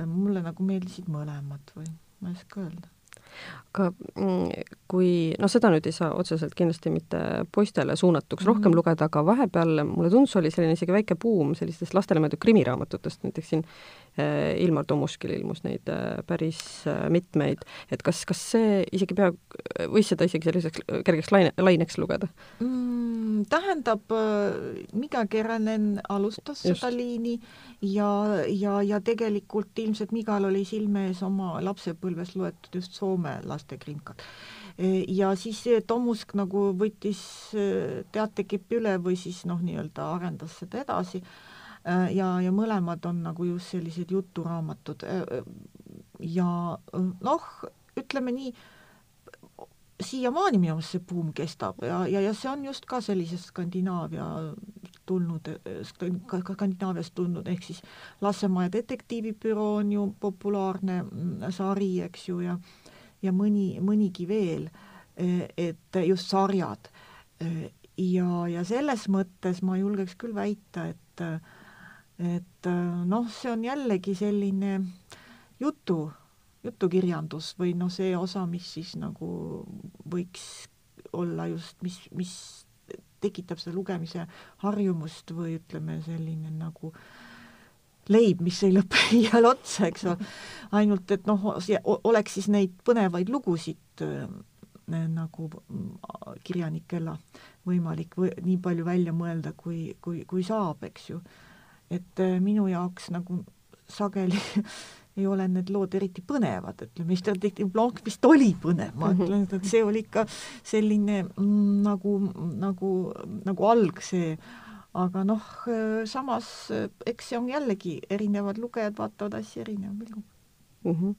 mulle nagu meeldisid mõlemad või? Ma ei oska öelda. Aga mm, kui, noh, seda nüüd ei saa otseselt kindlasti mitte poistele suunatuks mm rohkem lugeda, aga vahepeal mulle tundus, oli selline isegi väike buum sellistest lastele mõeldud krimiraamatutest, näiteks siin Ilmar Tomuskil ilmus neid äh, päris äh, mitmeid, et kas, kas see isegi pea, võis seda isegi selliseks kergeks laine, laineks lugeda mm,? Tähendab, Mika Keränen alustas Just. seda liini ja, ja, ja tegelikult ilmselt Migal oli silme ees oma lapsepõlves loetud just Soome lastekrinkad. ja siis Tomusk nagu võttis äh, teatekipi üle või siis noh, nii-öelda arendas seda edasi äh, ja, ja mõlemad on nagu just sellised juturaamatud äh, ja noh, ütleme nii, siiamaani minu meelest see buum kestab ja, ja, ja see on just ka sellisest Skandinaavia tulnud, Skandinaaviast tulnud, ehk siis Lassemaja detektiivibüroo on ju populaarne mm, sari, eks ju, ja ja mõni, mõnigi veel, et just sarjad. ja, ja selles mõttes ma julgeks küll väita, et et noh, see on jällegi selline jutu jutukirjandus või noh, see osa, mis siis nagu võiks olla just, mis, mis tekitab seda lugemise harjumust või ütleme, selline nagu leib, mis ei lõpe *laughs* iial otsa, eks ole. ainult et noh, oleks siis neid põnevaid lugusid äh, nagu kirjanikele võimalik või nii palju välja mõelda, kui, kui, kui saab, eks ju. Et äh, minu jaoks nagu sageli *laughs* ei ole need lood eriti põnevad, ütleme, Mr Detective Blanc vist oli põnev, ma mhm. ütlen, et see oli ikka selline mm, nagu, nagu, nagu alg see, aga noh, samas eks see on jällegi, erinevad lugejad vaatavad asja erineva pilguga mm. -hmm.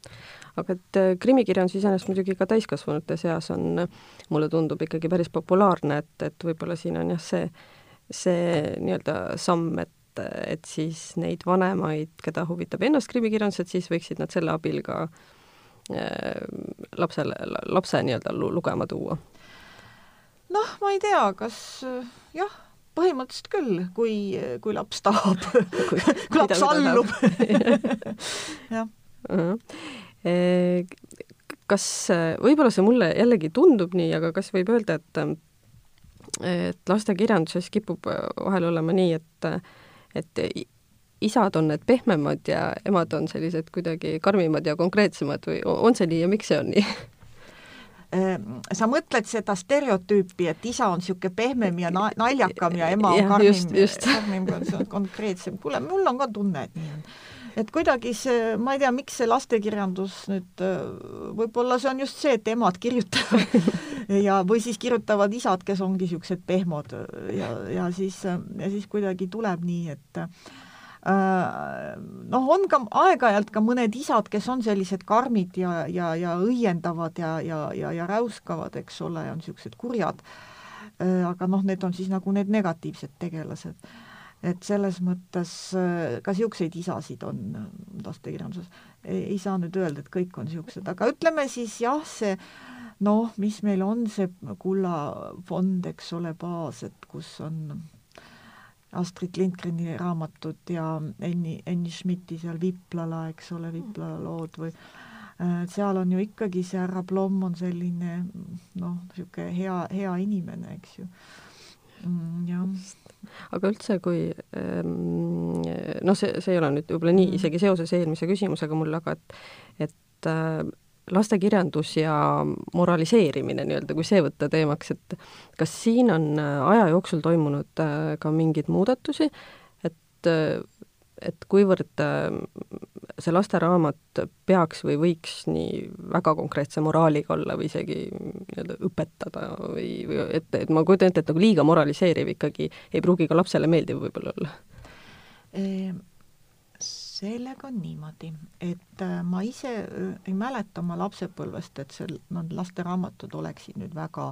aga et äh, krimikirjandus iseenesest muidugi ka täiskasvanute seas on, mulle tundub ikkagi päris populaarne, et, et võib-olla siin on jah, see, see nii-öelda samm, et et, et siis neid vanemaid, keda huvitab ennast krimikirjandus, et siis võiksid nad selle abil ka äh, lapsele, lapse nii-öelda lugema tuua? noh, ma ei tea, kas jah, põhimõtteliselt küll, kui, kui laps tahab *laughs* kui, kui laps allub *laughs* jah. -huh. kas, võib-olla see mulle jällegi tundub nii, aga kas võib öelda, et et lastekirjanduses kipub vahel olema nii, et et isad on need pehmemad ja emad on sellised kuidagi karmimad ja konkreetsemad või on see nii ja miks see on nii? Ehm, sa mõtled seda stereotüüpi, et isa on niisugune pehmem ja na-, naljakam ja ema on karmim, karmim, konkreetsem. kuule, mul on ka tunne, et nii on et kuidagi see, ma ei tea, miks see lastekirjandus nüüd, võib-olla see on just see, et emad kirjutavad *laughs* ja, või siis kirjutavad isad, kes ongi niisugused pehmod ja, ja siis, ja siis kuidagi tuleb nii, et äh, noh, on ka aeg-ajalt ka mõned isad, kes on sellised karmid ja, ja, ja õiendavad ja, ja, ja, ja räuskavad, eks ole, on niisugused kurjad. Äh, aga noh, need on siis nagu need negatiivsed tegelased et selles mõttes äh, ka niisuguseid isasid on äh, lastekirjanduses. ei saa nüüd öelda, et kõik on niisugused, aga ütleme siis jah, see noh, mis meil on see kullafond, eks ole, baas, et kus on Astrid Lindgreni raamatud ja Enni, Enni Schmidti seal Viplala, eks ole, Viplala lood või äh, seal on ju ikkagi see härra Blom on selline noh, niisugune hea, hea inimene, eks ju mm,. jah aga üldse, kui ehm, noh, see, see ei ole nüüd võib-olla nii mm. isegi seoses eelmise küsimusega mul, aga et, et äh, lastekirjandus ja moraliseerimine nii-öelda, kui see võtta teemaks, et kas siin on äh, aja jooksul toimunud äh, ka mingeid muudatusi, et et kuivõrd see lasteraamat peaks või võiks nii väga konkreetse moraaliga olla või isegi nii-öelda õpetada või, või et, et ma kujutan ette, et nagu liiga moraliseeriv ikkagi ei pruugi ka lapsele meeldiv võib-olla olla? Ehm, sellega on niimoodi, et äh, ma ise äh, ei mäleta oma lapsepõlvest, et seal need lasteraamatud oleksid nüüd väga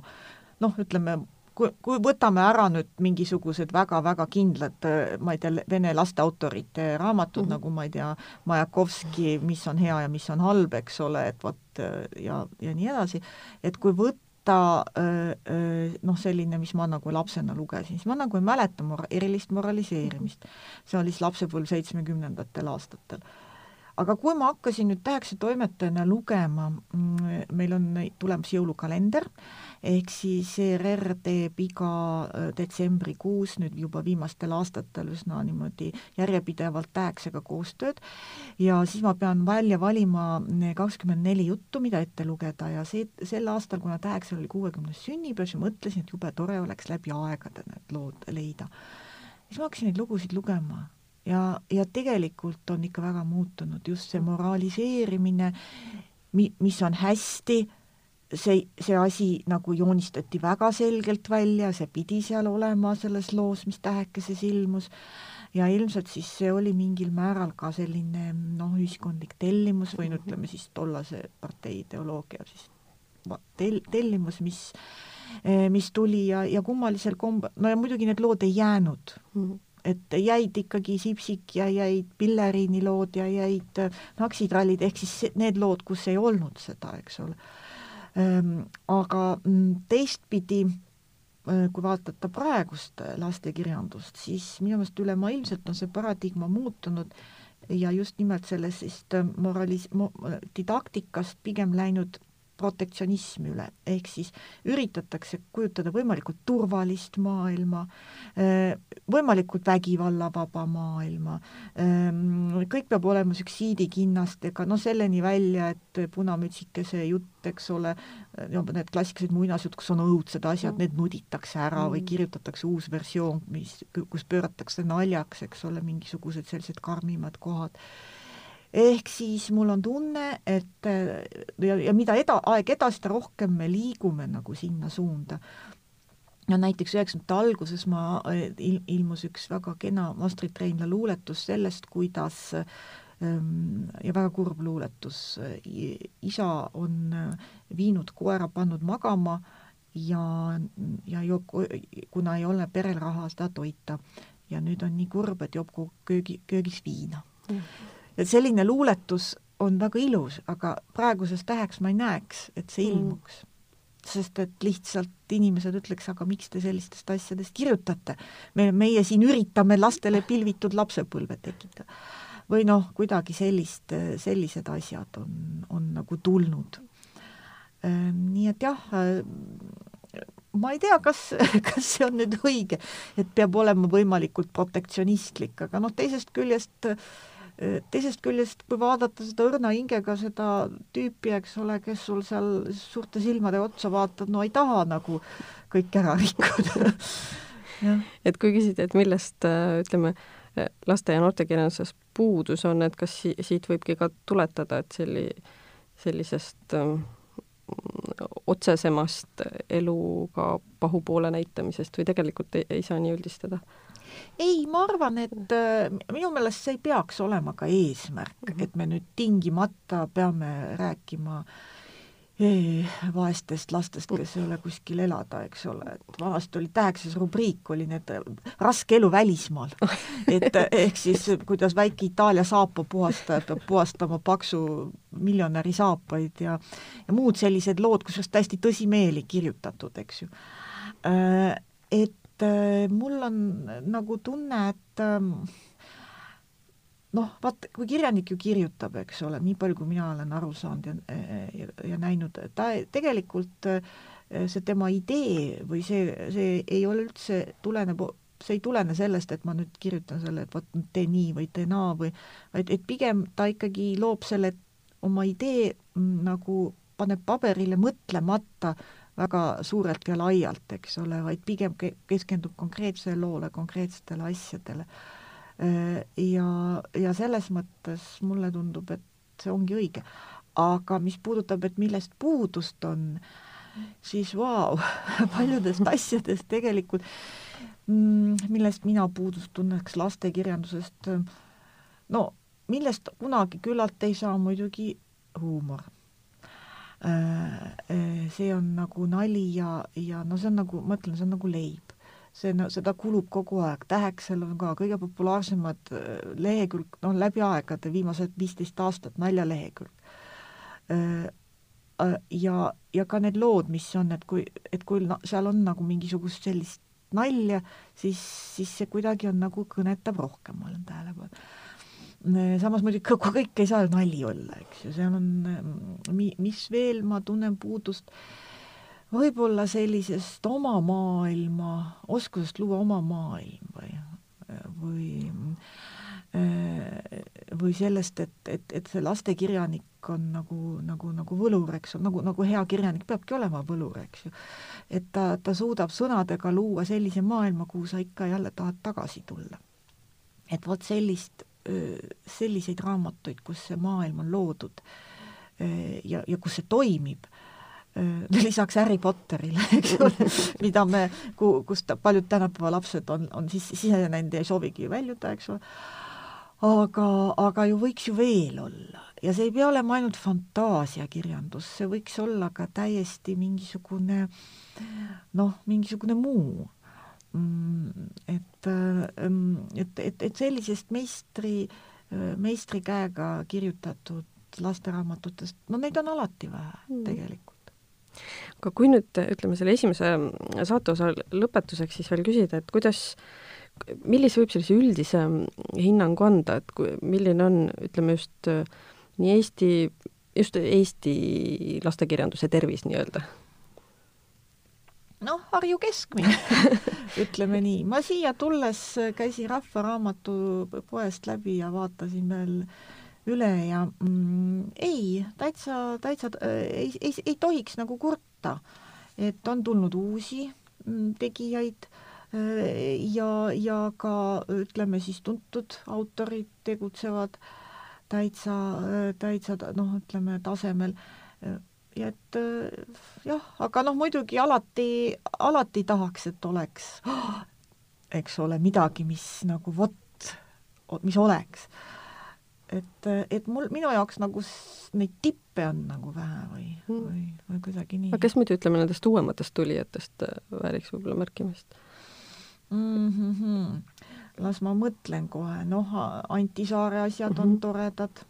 noh, ütleme kui, kui võtame ära nüüd mingisugused väga-väga kindlad, ma ei tea, vene lasteautorite raamatud mm, -hmm. nagu ma ei tea, Majakovski, mis on hea ja mis on halb, eks ole, et vot ja, ja nii edasi, et kui võtta noh, selline, mis ma nagu lapsena lugesin, siis ma nagu ei mäleta mora-, erilist moraliseerimist. see oli siis lapsepõlv seitsmekümnendatel aastatel aga kui ma hakkasin nüüd Täheksa toimetajana lugema, mm, meil on tulemas jõulukalender, ehk siis ERR teeb iga äh, detsembrikuus nüüd juba viimastel aastatel üsna niimoodi järjepidevalt Täheksaga koostööd. Ja siis ma pean välja valima kakskümmend neli juttu, mida ette lugeda. Ja see, sel aastal, kuna Täheksal oli kuuekümnes sünnipäev, siis mõtlesin, et jube tore oleks läbi aegade need lood leida. siis ma hakkasin neid lugusid lugema. Ja, ja tegelikult on ikka väga muutunud just see moraliseerimine, mi-, mis on hästi, see, see asi nagu joonistati väga selgelt välja, see pidi seal olema selles loos, mis tähekeses ilmus, ja ilmselt siis see oli mingil määral ka selline noh, ühiskondlik tellimus või no ütleme siis tollase partei ideoloogia siis tel-, tellimus, mis mis tuli ja, ja kummalisel kombel, no ja muidugi need lood ei jäänud mm. -hmm et jäid ikkagi Sipsik ja jäid Pilleriini lood ja jäid Naksitrallid, ehk siis need lood, kus ei olnud seda, eks ole. Ehm, aga mm, teistpidi, äh, kui vaadata praegust lastekirjandust, siis minu meelest ülemaailmselt on see paradigma muutunud ja just nimelt sellest siis äh, moralis-, didaktikast pigem läinud protektsionism üle, ehk siis üritatakse kujutada võimalikult turvalist maailma, eh, võimalikult vägivallavaba maailma, eh, kõik peab olema süksiidikinnastega, no selleni välja, et punamütsikese jutt, eks ole, no need klassikalised muinasjutud, kus on õudsed asjad mm., need nuditakse ära mm. või kirjutatakse uus versioon, mis, kus pööratakse naljaks, eks ole, mingisugused sellised karmimad kohad ehk siis mul on tunne, et ja, ja mida eda-, aeg edasi, seda rohkem me liigume nagu sinna suunda. no näiteks üheksakümnendate alguses ma, il-, ilmus üks väga kena Astrid Reinla luuletus sellest, kuidas ähm, ja väga kurb luuletus, isa on viinud koera, pannud magama ja, ja joob, kuna ei ole perel raha seda toita. ja nüüd on nii kurb, et joob köögi, köögis viina mm et selline luuletus on väga ilus, aga praeguses täheks ma ei näeks, et see mm. ilmuks mm. sest et lihtsalt inimesed ütleks, aga miks te sellistest asjadest kirjutate? me, meie siin üritame lastele pilvitud lapsepõlve tekitada. või noh, kuidagi sellist, sellised asjad on, on nagu tulnud. Ehm, nii et jah, ma ei tea, kas, *laughs* kas see on nüüd õige, et peab olema võimalikult protektsionistlik, aga noh, teisest küljest äh, teisest küljest, kui vaadata seda õrna hingega seda tüüpi, eks ole, kes sul seal suurte silmade otsa vaatab, no ei taha nagu kõik ära rikkuda *laughs* et kui küsida, et millest ütleme, laste- ja noortekirjanduses puudus on, et kas si siit võibki ka tuletada, et selli-, sellisest ähm, otsesemast eluga pahupoole näitamisest või tegelikult ei, ei saa nii üldistada? Ei, ma arvan, et äh, minu meelest see ei peaks olema ka eesmärk mm, -hmm. et me nüüd tingimata peame rääkima eh, vaestest lastest, kes ei ole kuskil elada, eks ole, et vanasti oli täheksas rubriik, oli need äh, raske elu välismaal. *laughs* et äh, ehk siis, kuidas väike Itaalia saapapuhastaja peab puhastama paksu miljonäri saapaid ja ja muud sellised lood, kusjuures täiesti tõsimeeli kirjutatud, eks ju. Et mul on nagu tunne, et ähm, noh, vaat kui kirjanik ju kirjutab, eks ole, nii palju, kui mina olen aru saanud ja, ja, ja näinud, ta tegelikult äh, see tema idee või see, see ei ole üldse, tuleneb, see ei tulene sellest, et ma nüüd kirjutan selle, et vot tee nii või tee naa või vaid et pigem ta ikkagi loob selle oma idee mm, nagu paneb paberile mõtlemata väga suurelt ja laialt, eks ole, vaid pigem keskendub konkreetsele loole, konkreetsetele asjadele. ja, ja selles mõttes mulle tundub, et see ongi õige. aga mis puudutab, et millest puudust on, siis vau, *laughs* paljudest *laughs* asjadest tegelikult, mm, millest mina puudust tunneks lastekirjandusest, no millest kunagi küllalt ei saa muidugi huumor Äh, äh, see on nagu nali ja, ja no see on nagu, ma ütlen, see on nagu leib. see, no seda kulub kogu aeg, Täheksel on ka kõige populaarsemad äh, lehekülg, noh, läbi aegade, viimased viisteist aastat naljalehekülg. Ja, ja ka need lood, mis on, et kui, et kui no, seal on nagu mingisugust sellist nalja, siis, siis see kuidagi on nagu kõnetab rohkem, ma olen tähele pannud samas muidugi kõik ei saa nali olla, eks ju, seal on, mi-, mis veel ma tunnen puudust, võib-olla sellisest oma maailma, oskusest luua oma maailm või, või või sellest, et, et, et see lastekirjanik on nagu, nagu, nagu võlur, eks ju, nagu, nagu hea kirjanik peabki olema võlur, eks ju. et ta, ta suudab sõnadega luua sellise maailma, kuhu sa ikka jälle tahad tagasi tulla. et vot sellist selliseid raamatuid, kus see maailm on loodud ja, ja kus see toimib, *laughs* lisaks Harry Potterile, eks ole, mida me, ku-, kust paljud tänapäeva lapsed on, on siis sisenenud ja ei soovigi väljuda, eks ole, aga, aga ju võiks ju veel olla. Ja see ei pea olema ainult fantaasiakirjandus, see võiks olla ka täiesti mingisugune noh, mingisugune muu et, ähm, et, et, et sellisest meistri, äh, meistri käega kirjutatud lasteraamatutest, no neid on alati vähe mm. tegelikult aga kui nüüd ütleme selle esimese saateosa lõpetuseks siis veel küsida, et kuidas, millise võib sellise üldise hinnangu anda, et kui, milline on, ütleme just äh, nii Eesti, just Eesti lastekirjanduse tervis nii-öelda? Noh, Harju keskmine *laughs* ütleme nii. ma siia tulles käisin Rahva Raamatupoest läbi ja vaatasin veel üle ja mm, ei, täitsa, täitsa äh, ei, ei, ei tohiks nagu kurta, et on tulnud uusi mm, tegijaid äh, ja, ja ka ütleme siis tuntud autorid tegutsevad täitsa, täitsa noh, ütleme tasemel ja et äh, jah, aga noh, muidugi alati, alati tahaks, et oleks, eks ole, midagi, mis nagu vot, mis oleks. et, et mul, minu jaoks nagu neid tippe on nagu vähe või mm., või, või kuidagi nii. aga kes muidu, ütleme, nendest uuematest tulijatest äh, vääriks võib-olla märkimist mm? -hmm. las ma mõtlen kohe, noh, Anti Saare asjad mm -hmm. on mhm. toredad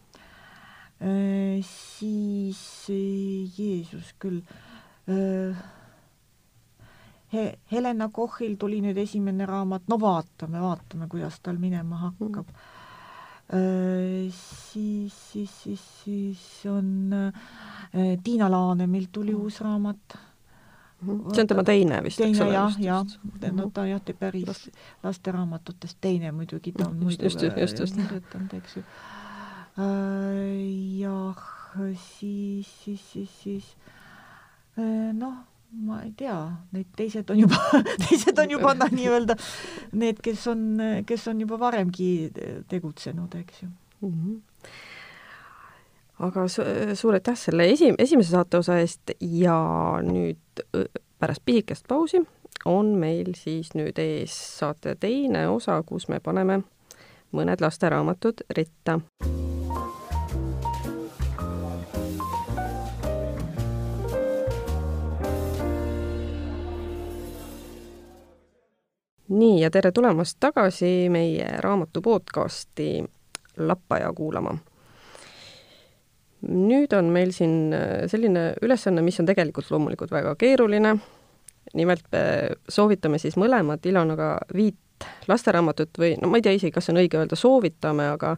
siis Jeesus küll äh, He-, Helena Kohil tuli nüüd esimene raamat, no vaatame, vaatame, kuidas tal minema hakkab mm.. siis, siis, siis, siis on Tiina Laanemilt tuli mm. uus raamat. Mhm. see on tema teine vist, eks ole? jah, jah, no ta jah, päris lasteraamatutest teine muidugi, ta on muidu kirjutanud, eks ju Äh, jah, siis, siis, siis, siis noh, ma ei tea, need teised on juba *laughs* teised on juba noh, nii-öelda need, kes on, kes on juba varemgi tegutsenud, eks ju. Mm. -hmm aga su suur aitäh selle esi-, esimese saateosa eest ja nüüd pärast pisikest pausi on meil siis nüüd ees saate teine osa, kus me paneme mõned lasteraamatud ritta. nii, ja tere tulemast tagasi meie raamatu podcasti Lappaja kuulama. nüüd on meil siin äh, selline ülesanne, mis on tegelikult loomulikult väga keeruline, nimelt me soovitame siis mõlemad Ilonaga viit lasteraamatut või no ma ei tea isegi, kas on õige öelda soovitame, aga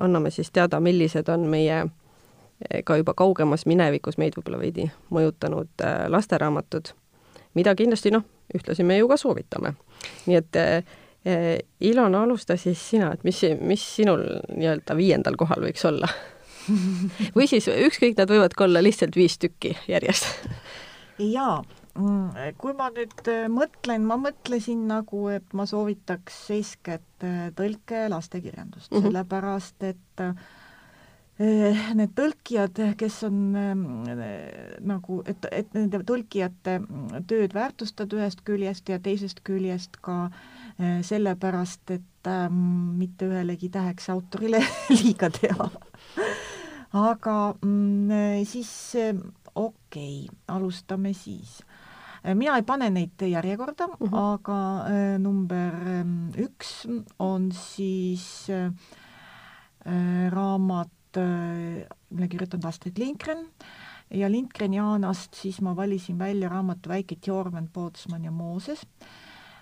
anname siis teada, millised on meie äh, ka juba kaugemas minevikus meid võib-olla veidi mõjutanud äh, lasteraamatud, mida kindlasti noh, ühtlasi me ju ka soovitame. nii et eh, Ilona, alusta siis sina, et mis, mis sinul nii-öelda viiendal kohal võiks olla? *laughs* Või siis ükskõik, nad võivad ka olla lihtsalt viis tükki järjest. Jaa, kui ma nüüd äh, mõtlen, ma mõtlesin nagu, et ma soovitaks eeskätt äh, tõlke lastekirjandust mm, -hmm. sellepärast et äh, need tõlkijad, kes on äh, nagu, et, et nende tõlkijate tööd väärtustada ühest küljest ja teisest küljest ka sellepärast, et äh, mitte ühelegi täheks autorile *laughs* liiga teha aga mm, siis okei okay,, alustame siis mina ei pane neid järjekorda mhm. -huh. aga äh, number ähm, üks on siis äh, äh, raamat äh,, mille kirjutanud Astrid Lindgren ja Lindgrenianast siis ma valisin välja raamatu Väike Tjorven, Pootsman ja Mooses,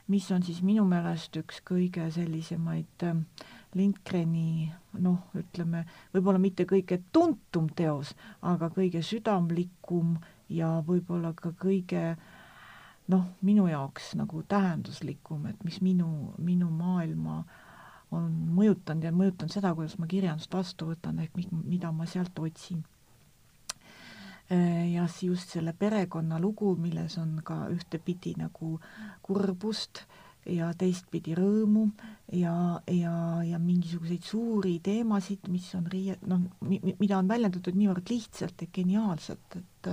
mis on siis minu meelest üks kõige sellisemaid äh, Lindgreni noh, ütleme võib-olla mitte kõige tuntum teos, aga kõige südamlikum ja võib-olla ka kõige äh, noh, minu jaoks nagu tähenduslikum, et mis minu, minu maailma on mõjutanud ja mõjutanud seda, kuidas ma kirjandust vastu võtan, ehk mida ma sealt otsin. ja siis just selle perekonna lugu, milles on ka ühtepidi nagu kurbust ja teistpidi rõõmu ja, ja, ja mingisuguseid suuri teemasid, mis on riie-, noh, mida on väljendatud niivõrd lihtsalt ja geniaalselt, et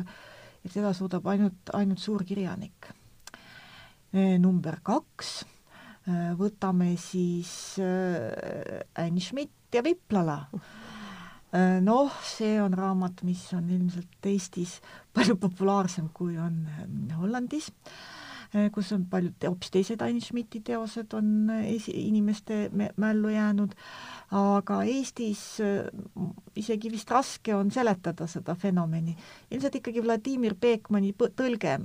et seda suudab ainult, ainult suur kirjanik number kaks, eh, võtame siis eh, Ann Schmidt ja Viplala. noh, see on raamat, mis on ilmselt Eestis *laughs* palju populaarsem, kui on Hollandis Eh, kus on paljud hoopis teised Ain Schmidti teosed on eh, esi-, inimeste mällu jäänud, aga Eestis eh, isegi vist raske on seletada seda fenomeni. ilmselt ikkagi Vladimir Beekmani tõlge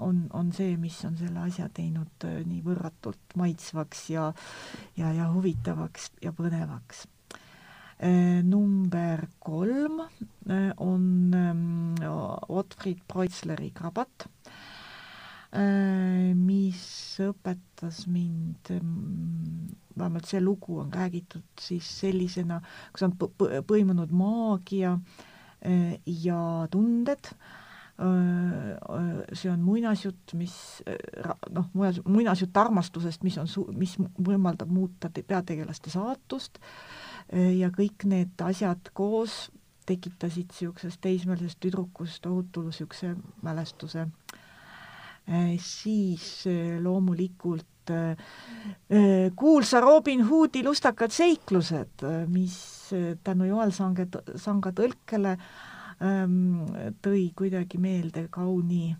on, on see, mis on selle asja teinud nii võrratult maitsvaks ja ja, ja huvitavaks ja põnevaks. Number kolm on Otfried Preutzleri Krabat. Äh, mis õpetas mind, mm, vähemalt see lugu on räägitud siis sellisena, kus on põimunud maagia äh, ja tunded, äh, see on muinasjutt, mis noh, muinasjutt armastusest, mis on mis võimaldab muuta peategelaste saatust. Ja kõik need asjad koos tekitasid niisugusest teismelisest tüdrukust tohutu niisuguse mälestuse äh, Äh, siis äh, loomulikult äh, kuulsa Robin Hoodi lustakad seiklused, mis tänu Joel Sange, Sanga tõlkele ähm, tõi kuidagi meelde kauni,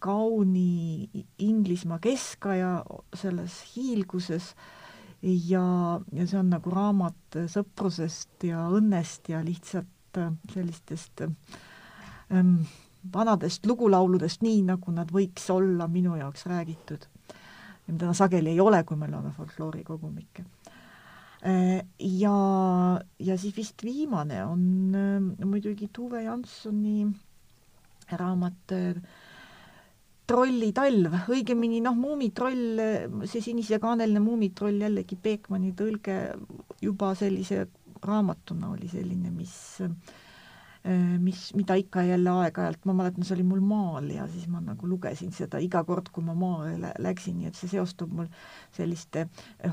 kauni Inglismaa keskaja selles hiilguses. Ja, ja see on nagu raamat sõprusest ja õnnest ja lihtsalt sellistest ähm, vanadest lugulauludest nii, nagu nad võiks olla minu jaoks räägitud. ja mida sageli ei ole, kui me loeme folkloorikogumikke. Äh, ja, ja siis vist viimane on äh, muidugi Tuve Jansoni raamat äh, trollitalv, õigemini noh, Muumitroll, see sinise-kaaneline Muumitroll jällegi Beekmani tõlge juba sellise raamatuna oli selline, mis Äh, mis, mida ikka jälle aeg-ajalt, ma mäletan, see oli mul maal ja siis ma nagu lugesin seda iga kord, kui ma maale läksin, nii et see seostub mul selliste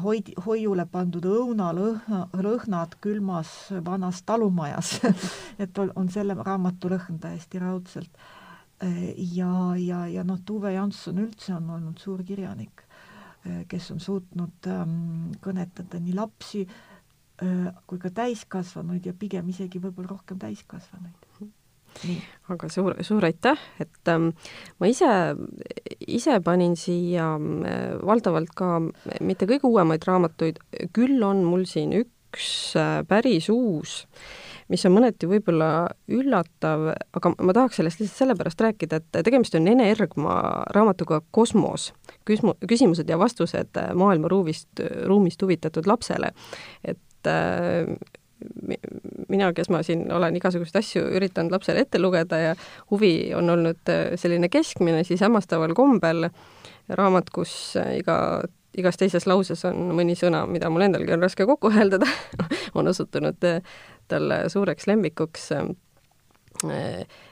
hoid-, hoiule pandud õunalõhna, lõhnad külmas vanas talumajas *laughs* et on selle raamatu lõhn täiesti raudselt. Äh, ja, ja, ja noh, Tuve Jansson üldse on olnud suur kirjanik, äh, kes on suutnud ähm, kõnetada nii lapsi, kui ka täiskasvanuid ja pigem isegi võib-olla rohkem täiskasvanuid. Nii. aga suur, suur aitäh, et ähm, ma ise, ise panin siia äh, valdavalt ka mitte kõige uuemaid raamatuid, küll on mul siin üks äh, päris uus, mis on mõneti võib-olla üllatav, aga ma tahaks sellest lihtsalt sellepärast rääkida, et tegemist on Ene Ergma raamatuga Kosmos, küsimu-, küsimused ja vastused maailma ruumist, ruumist huvitatud lapsele. et et äh, mina, kes ma siin olen igasuguseid asju üritanud lapsele ette lugeda ja huvi on olnud äh, selline keskmine, siis hämmastaval kombel raamat, kus iga, igas teises lauses on mõni sõna, mida mul endalgi on raske kokku hääldada *laughs* on osutunud äh, talle suureks lemmikuks.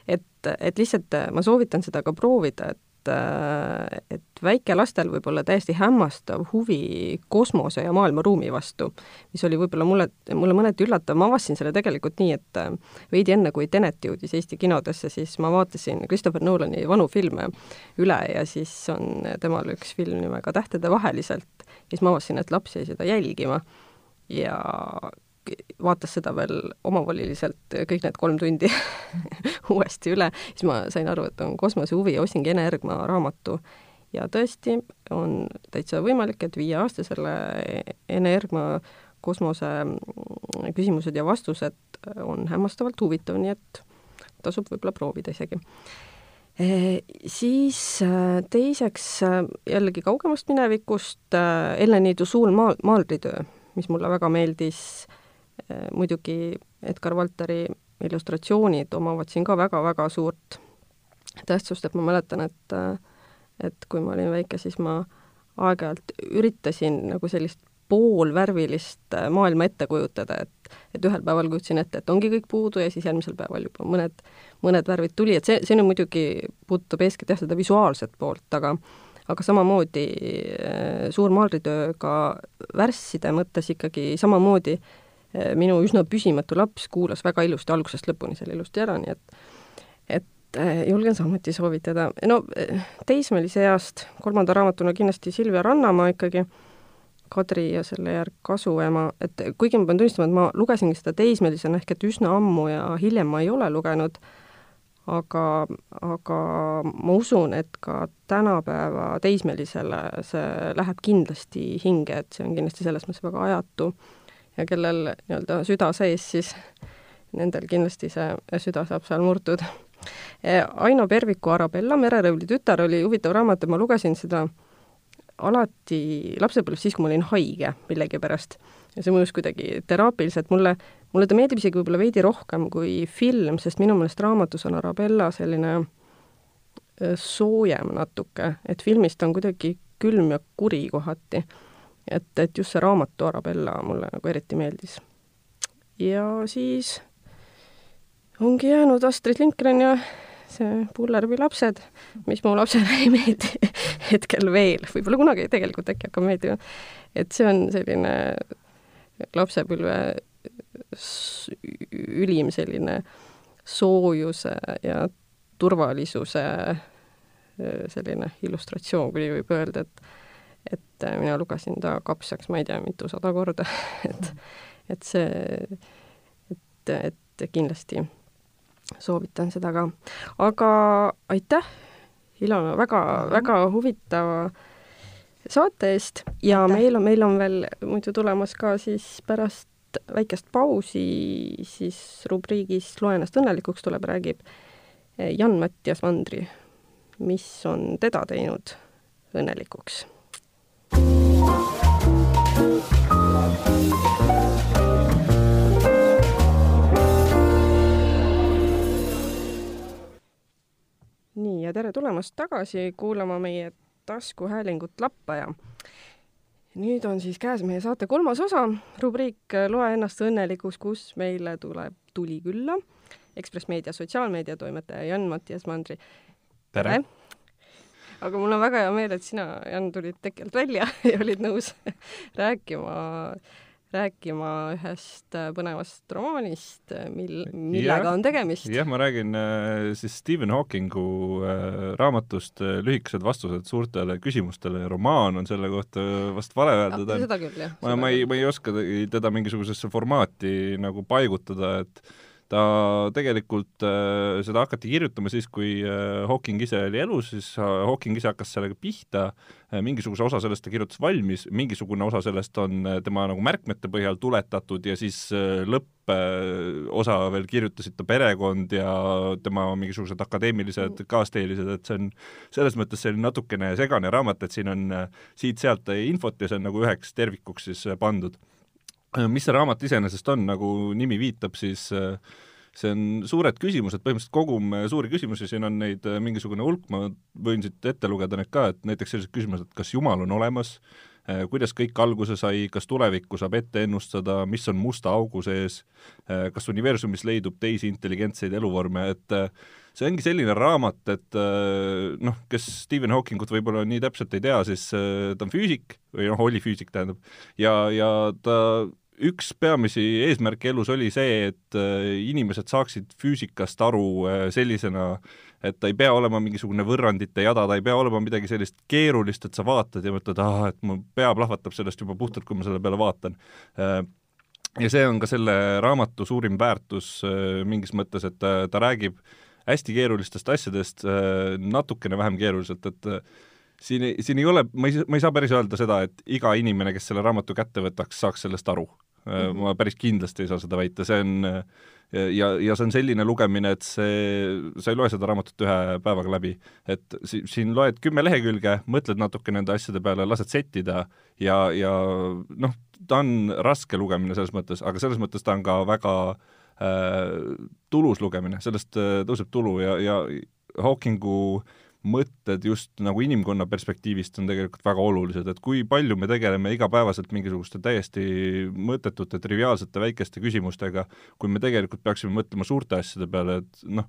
et, et lihtsalt ma soovitan seda ka proovida, et et väikelastel võib olla täiesti hämmastav huvi kosmose ja maailmaruumi vastu, mis oli võib-olla mulle, mulle mõneti üllatav, ma avastasin selle tegelikult nii, et veidi enne, kui Tenet jõudis Eesti kinodesse, siis ma vaatasin Christopher Nolani vanu filme üle ja siis on temal üks film nimega Tähtede vaheliselt ja siis ma avastasin, et laps jäi seda jälgima. Ja vaatas seda veel omavoliliselt kõik need kolm tundi *laughs* uuesti üle, siis ma sain aru, et on kosmosehuvi ja ostsingi Ene Ergma raamatu. ja tõesti, on täitsa võimalik, et viieaastasele Ene Ergma kosmose küsimused ja vastused on hämmastavalt huvitav, nii et tasub võib-olla proovida isegi e,. Siis äh, teiseks äh, jällegi kaugemast minevikust äh, Ellen Niidu suur maal, maalritöö, mis mulle väga meeldis muidugi Edgar Valteri illustratsioonid omavad siin ka väga-väga suurt tähtsust, et ma mäletan, et et kui ma olin väike, siis ma aeg-ajalt üritasin nagu sellist poolvärvilist äh, maailma ette kujutada, et et ühel päeval kujutasin ette, et ongi kõik puudu ja siis järgmisel päeval juba mõned, mõned värvid tuli, et see, see nüüd muidugi puudutab eeskätt jah, seda visuaalset poolt, aga aga samamoodi äh, suur maalritöö ka värsside mõttes ikkagi samamoodi minu üsna püsimatu laps kuulas väga ilusti algusest lõpuni selle ilusti ära, nii et et eh, julgen samuti soovitada. no eh, teismelise east kolmanda raamatuna kindlasti Silvia Rannamaa ikkagi, Kadri ja selle järg Kasuema, et kuigi ma pean tunnistama, et ma lugesingi seda teismelisena ehk et üsna ammu ja hiljem ma ei ole lugenud, aga, aga ma usun, et ka tänapäeva teismelisele see läheb kindlasti hinge, et see on kindlasti selles mõttes väga ajatu ja kellel nii-öelda süda sees, siis nendel kindlasti see süda saab seal murtud. E, Aino Perviku Arabella, Mererõivli tütar, oli huvitav raamat ja ma lugesin seda alati lapsepõlves siis, kui ma olin haige millegipärast. ja see mõjus kuidagi teraapiliselt, mulle, mulle ta meeldib isegi võib-olla veidi rohkem kui film, sest minu meelest raamatus on Arabella selline e, soojem natuke, et filmis ta on kuidagi külm ja kuri kohati et, et just see raamatu Arabella mulle nagu eriti meeldis. ja siis ongi jäänud Astrid Lindgren ja see Pullerbi lapsed, mis mu lapsele ei meeldi *laughs* hetkel veel, võib-olla kunagi tegelikult äkki hakkab meeldima. et see on selline lapsepõlve ülim selline soojuse ja turvalisuse selline illustratsioon, kui võib öelda, et et äh, mina lugesin ta kapsaks, ma ei tea, mitusada korda *laughs* et, et see, et, et kindlasti soovitan seda ka. aga aitäh, Ilona, väga, väga huvitava saate eest ja aitäh. meil on, meil on veel muidu tulemas ka siis pärast väikest pausi siis rubriigis Loe ennast õnnelikuks tuleb, räägib Jan-Mattias Mandri, mis on teda teinud õnnelikuks nii ja tere tulemast tagasi kuulama meie taskuhäälingut Lappaja. nüüd on siis käes meie saate kolmas osa, rubriik Loe ennast õnnelikuks, kus meile tuleb tuli külla Ekspress Meedia sotsiaalmeedia toimetaja Jan-Mattias Mandri. tere, tere.! Aga mul on väga hea meel, et sina, Jan, tulid tekkelt välja *laughs* ja olid nõus *laughs* rääkima, rääkima ühest äh, põnevast romaanist, äh, mil, millega ja, on tegemist. jah, ma räägin äh, siis Stephen Hawkingu raamatust Lühikesed vastused suurtele küsimustele ja romaan on selle kohta vast vale öelda. seda küll, jah. ma, ma ei, ma ei oska teda mingisugusesse formaati nagu paigutada, et ta tegelikult äh,, seda hakati kirjutama siis, kui äh, Hawking ise oli elus, siis äh, Hawking ise hakkas sellega pihta mingisuguse osa sellest ta kirjutas valmis, mingisugune osa sellest on tema nagu märkmete põhjal tuletatud ja siis lõpposa veel kirjutasid ta perekond ja tema mingisugused akadeemilised mm. kaasteelised, et see on selles mõttes selline natukene segane raamat, et siin on siit-sealt infot ja see on nagu üheks tervikuks siis pandud mis see raamat iseenesest on, nagu nimi viitab, siis äh, see on suured küsimused, põhimõtteliselt kogum äh, suuri küsimusi, siin on neid äh, mingisugune hulk, ma võin siit ette lugeda need ka, et näiteks sellised küsimused, kas Jumal on olemas, kuidas kõik alguse sai, kas tulevikku saab ette ennustada, mis on musta augu sees, kas universumis leidub teisi intelligentseid eluvorme, et see ongi selline raamat, et noh, kes Stephen Hawkingut võib-olla nii täpselt ei tea, siis ta on füüsik või noh, oli füüsik, tähendab, ja, ja ta üks peamisi eesmärke elus oli see, et inimesed saaksid füüsikast aru sellisena, et ta ei pea olema mingisugune võrrandite jada, ta ei pea olema midagi sellist keerulist, et sa vaatad ja mõtled, ah, et mu pea plahvatab sellest juba puhtalt, kui ma selle peale vaatan. Äh, ja see on ka selle raamatu suurim väärtus äh, mingis mõttes, et ta, ta räägib hästi keerulistest asjadest äh, natukene vähem keeruliselt, et siin, siin ei ole, ma ei, ma ei saa päris öelda seda, et iga inimene, kes selle raamatu kätte võtaks, saaks sellest aru mm. -hmm. ma päris kindlasti ei saa seda väita, see on ja, ja see on selline lugemine, et see, sa ei loe seda raamatut ühe päevaga läbi. et si-, siin loed kümme lehekülge, mõtled natuke nende asjade peale, lased settida ja, ja noh, ta on raske lugemine selles mõttes, aga selles mõttes ta on ka väga äh, tulus lugemine, sellest äh, tõuseb tulu ja, ja Hawkingu äh, mõtted just nagu inimkonna perspektiivist on tegelikult väga olulised, et kui palju me tegeleme igapäevaselt mingisuguste täiesti mõttetute, triviaalsete väikeste küsimustega, kui me tegelikult peaksime mõtlema suurte asjade peale, et noh,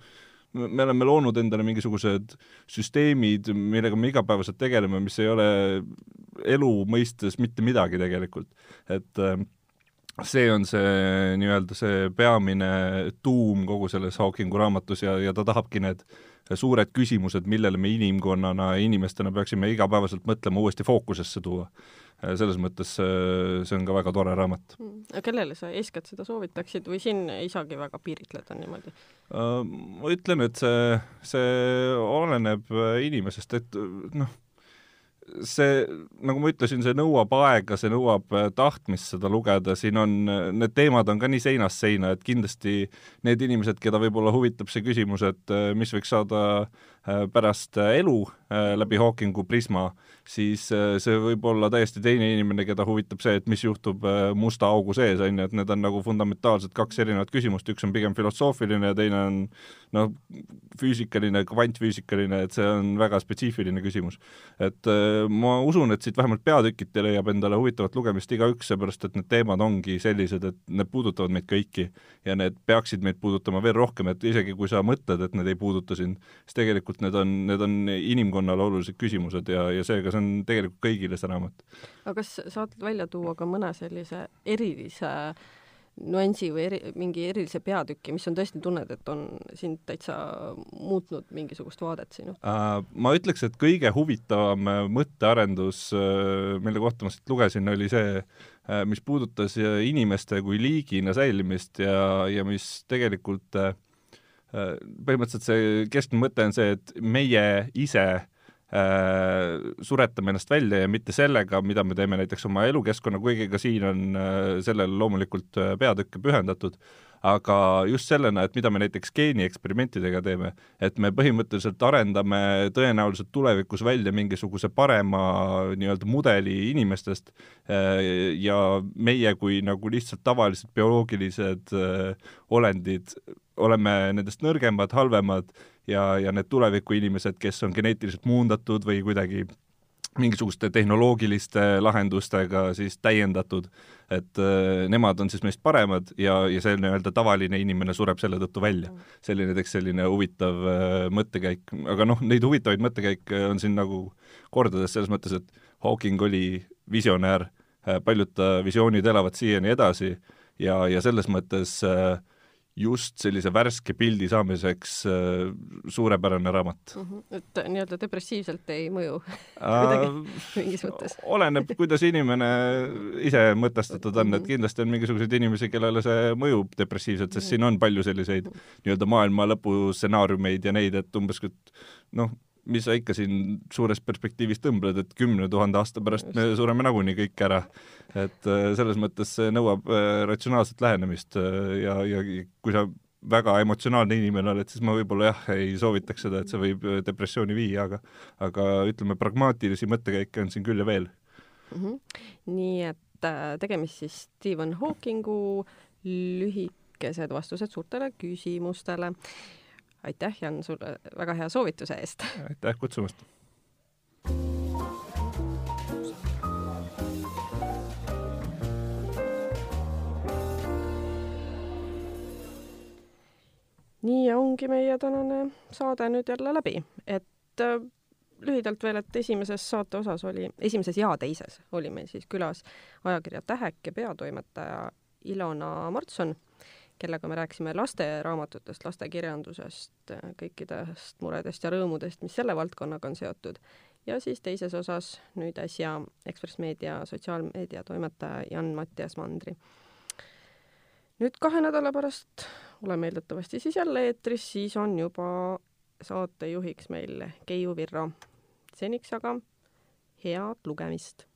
me oleme loonud endale mingisugused süsteemid, millega me igapäevaselt tegeleme, mis ei ole elu mõistes mitte midagi tegelikult. et äh, see on see nii-öelda see peamine tuum kogu selles Hawkingu raamatus ja, ja ta tahabki need suured küsimused, millele me inimkonnana ja inimestena peaksime igapäevaselt mõtlema, uuesti fookusesse tuua. selles mõttes see on ka väga tore raamat. Mm. kellele sa eeskätt seda soovitaksid või siin ei saagi väga piiritleda niimoodi? Äh, ma ütlen, et see, see oleneb inimesest, et noh see, nagu ma ütlesin, see nõuab aega, see nõuab äh, tahtmist seda lugeda, siin on, need teemad on ka nii seinast seina, et kindlasti need inimesed, keda võib-olla huvitab see küsimus, et äh, mis võiks saada äh, pärast elu läbi Hawkingu prisma, siis äh, see võib olla täiesti teine inimene, keda huvitab see, et mis juhtub äh, musta augu sees, on ju, et need on nagu fundamentaalselt kaks erinevat küsimust, üks on pigem filosoofiline ja teine on noh, füüsikaline, kvantfüüsikaline, et see on väga spetsiifiline küsimus. et äh, ma usun, et siit vähemalt peatükiti leiab endale huvitavat lugemist igaüks, seepärast et need teemad ongi sellised, et need puudutavad meid kõiki ja need peaksid meid puudutama veel rohkem, et isegi kui sa mõtled, et need ei puuduta sind, siis tegelikult need on, need on inimkonnale olulised küsimused ja, ja seega see on tegelikult kõigile see raamat. aga kas saad välja tuua ka mõne sellise erilise nüansi või eri, mingi erilise peatüki, mis on tõesti, tunned, et on sind täitsa muutnud mingisugust vaadet sinu uh,? Ma ütleks, et kõige huvitavam mõttearendus, äh, mille kohta ma siit lugesin, oli see, äh, mis puudutas inimeste kui liigina säilimist ja, ja mis tegelikult põhimõtteliselt see keskne mõte on see, et meie ise Äh, suretame ennast välja ja mitte sellega, mida me teeme näiteks oma elukeskkonna, kuigi ka siin on äh, sellele loomulikult äh, peatükke pühendatud, aga just sellena, et mida me näiteks geenieksperimentidega teeme, et me põhimõtteliselt arendame tõenäoliselt tulevikus välja mingisuguse parema nii-öelda mudeli inimestest ja meie kui nagu lihtsalt tavalised bioloogilised olendid oleme nendest nõrgemad, halvemad ja, ja need tulevikuinimesed, kes on geneetiliselt muundatud või kuidagi mingisuguste tehnoloogiliste lahendustega siis täiendatud, et äh, nemad on siis meist paremad ja, ja see nii-öelda tavaline inimene sureb selle tõttu välja. selline näiteks selline huvitav äh, mõttekäik, aga noh, neid huvitavaid mõttekäike on siin nagu kordades selles mõttes, et Hawking oli visionäär äh,, paljud ta visioonid elavad siiani edasi ja, ja selles mõttes äh, just sellise värske pildi saamiseks äh, suurepärane raamat mm. -hmm. et nii-öelda depressiivselt ei mõju *laughs* kuidagi mingis mõttes? oleneb, kuidas inimene ise mõtestatud on, et mhm. kindlasti on mingisuguseid inimesi, kellele see mõjub depressiivselt, sest -hmm. siin on palju selliseid mhm. nii-öelda maailma lõpu stsenaariumeid ja neid, et umbes noh, mis sa ikka siin suures perspektiivis tõmbled, et kümne tuhande aasta pärast me sureme nagunii kõik ära. et äh, selles mõttes see nõuab äh, ratsionaalset lähenemist äh, ja, ja kui sa väga emotsionaalne inimene oled, siis ma võib-olla jah, ei soovitaks seda, et see võib depressiooni viia, aga aga ütleme, pragmaatilisi mõttekäike on siin küll ja veel mm. -hmm. nii et tegemist siis Stephen Hawkingu lühikesed vastused suurtele küsimustele aitäh, Jan, sulle väga hea soovituse eest. aitäh kutsumast. nii ongi meie tänane saade nüüd jälle läbi, et äh, lühidalt veel, et esimeses saate osas oli, esimeses ja teises oli meil siis külas ajakirja Tähek ja peatoimetaja Ilona Martson kellega me rääkisime lasteraamatutest, lastekirjandusest, kõikidest muredest ja rõõmudest, mis selle valdkonnaga on seotud. ja siis teises osas nüüd äsja Ekspress Meedia sotsiaalmeedia toimetaja Jan-Mattias Mandri. nüüd kahe nädala pärast oleme eeldatavasti siis jälle eetris, siis on juba saatejuhiks meil Keiu Virro. seniks aga head lugemist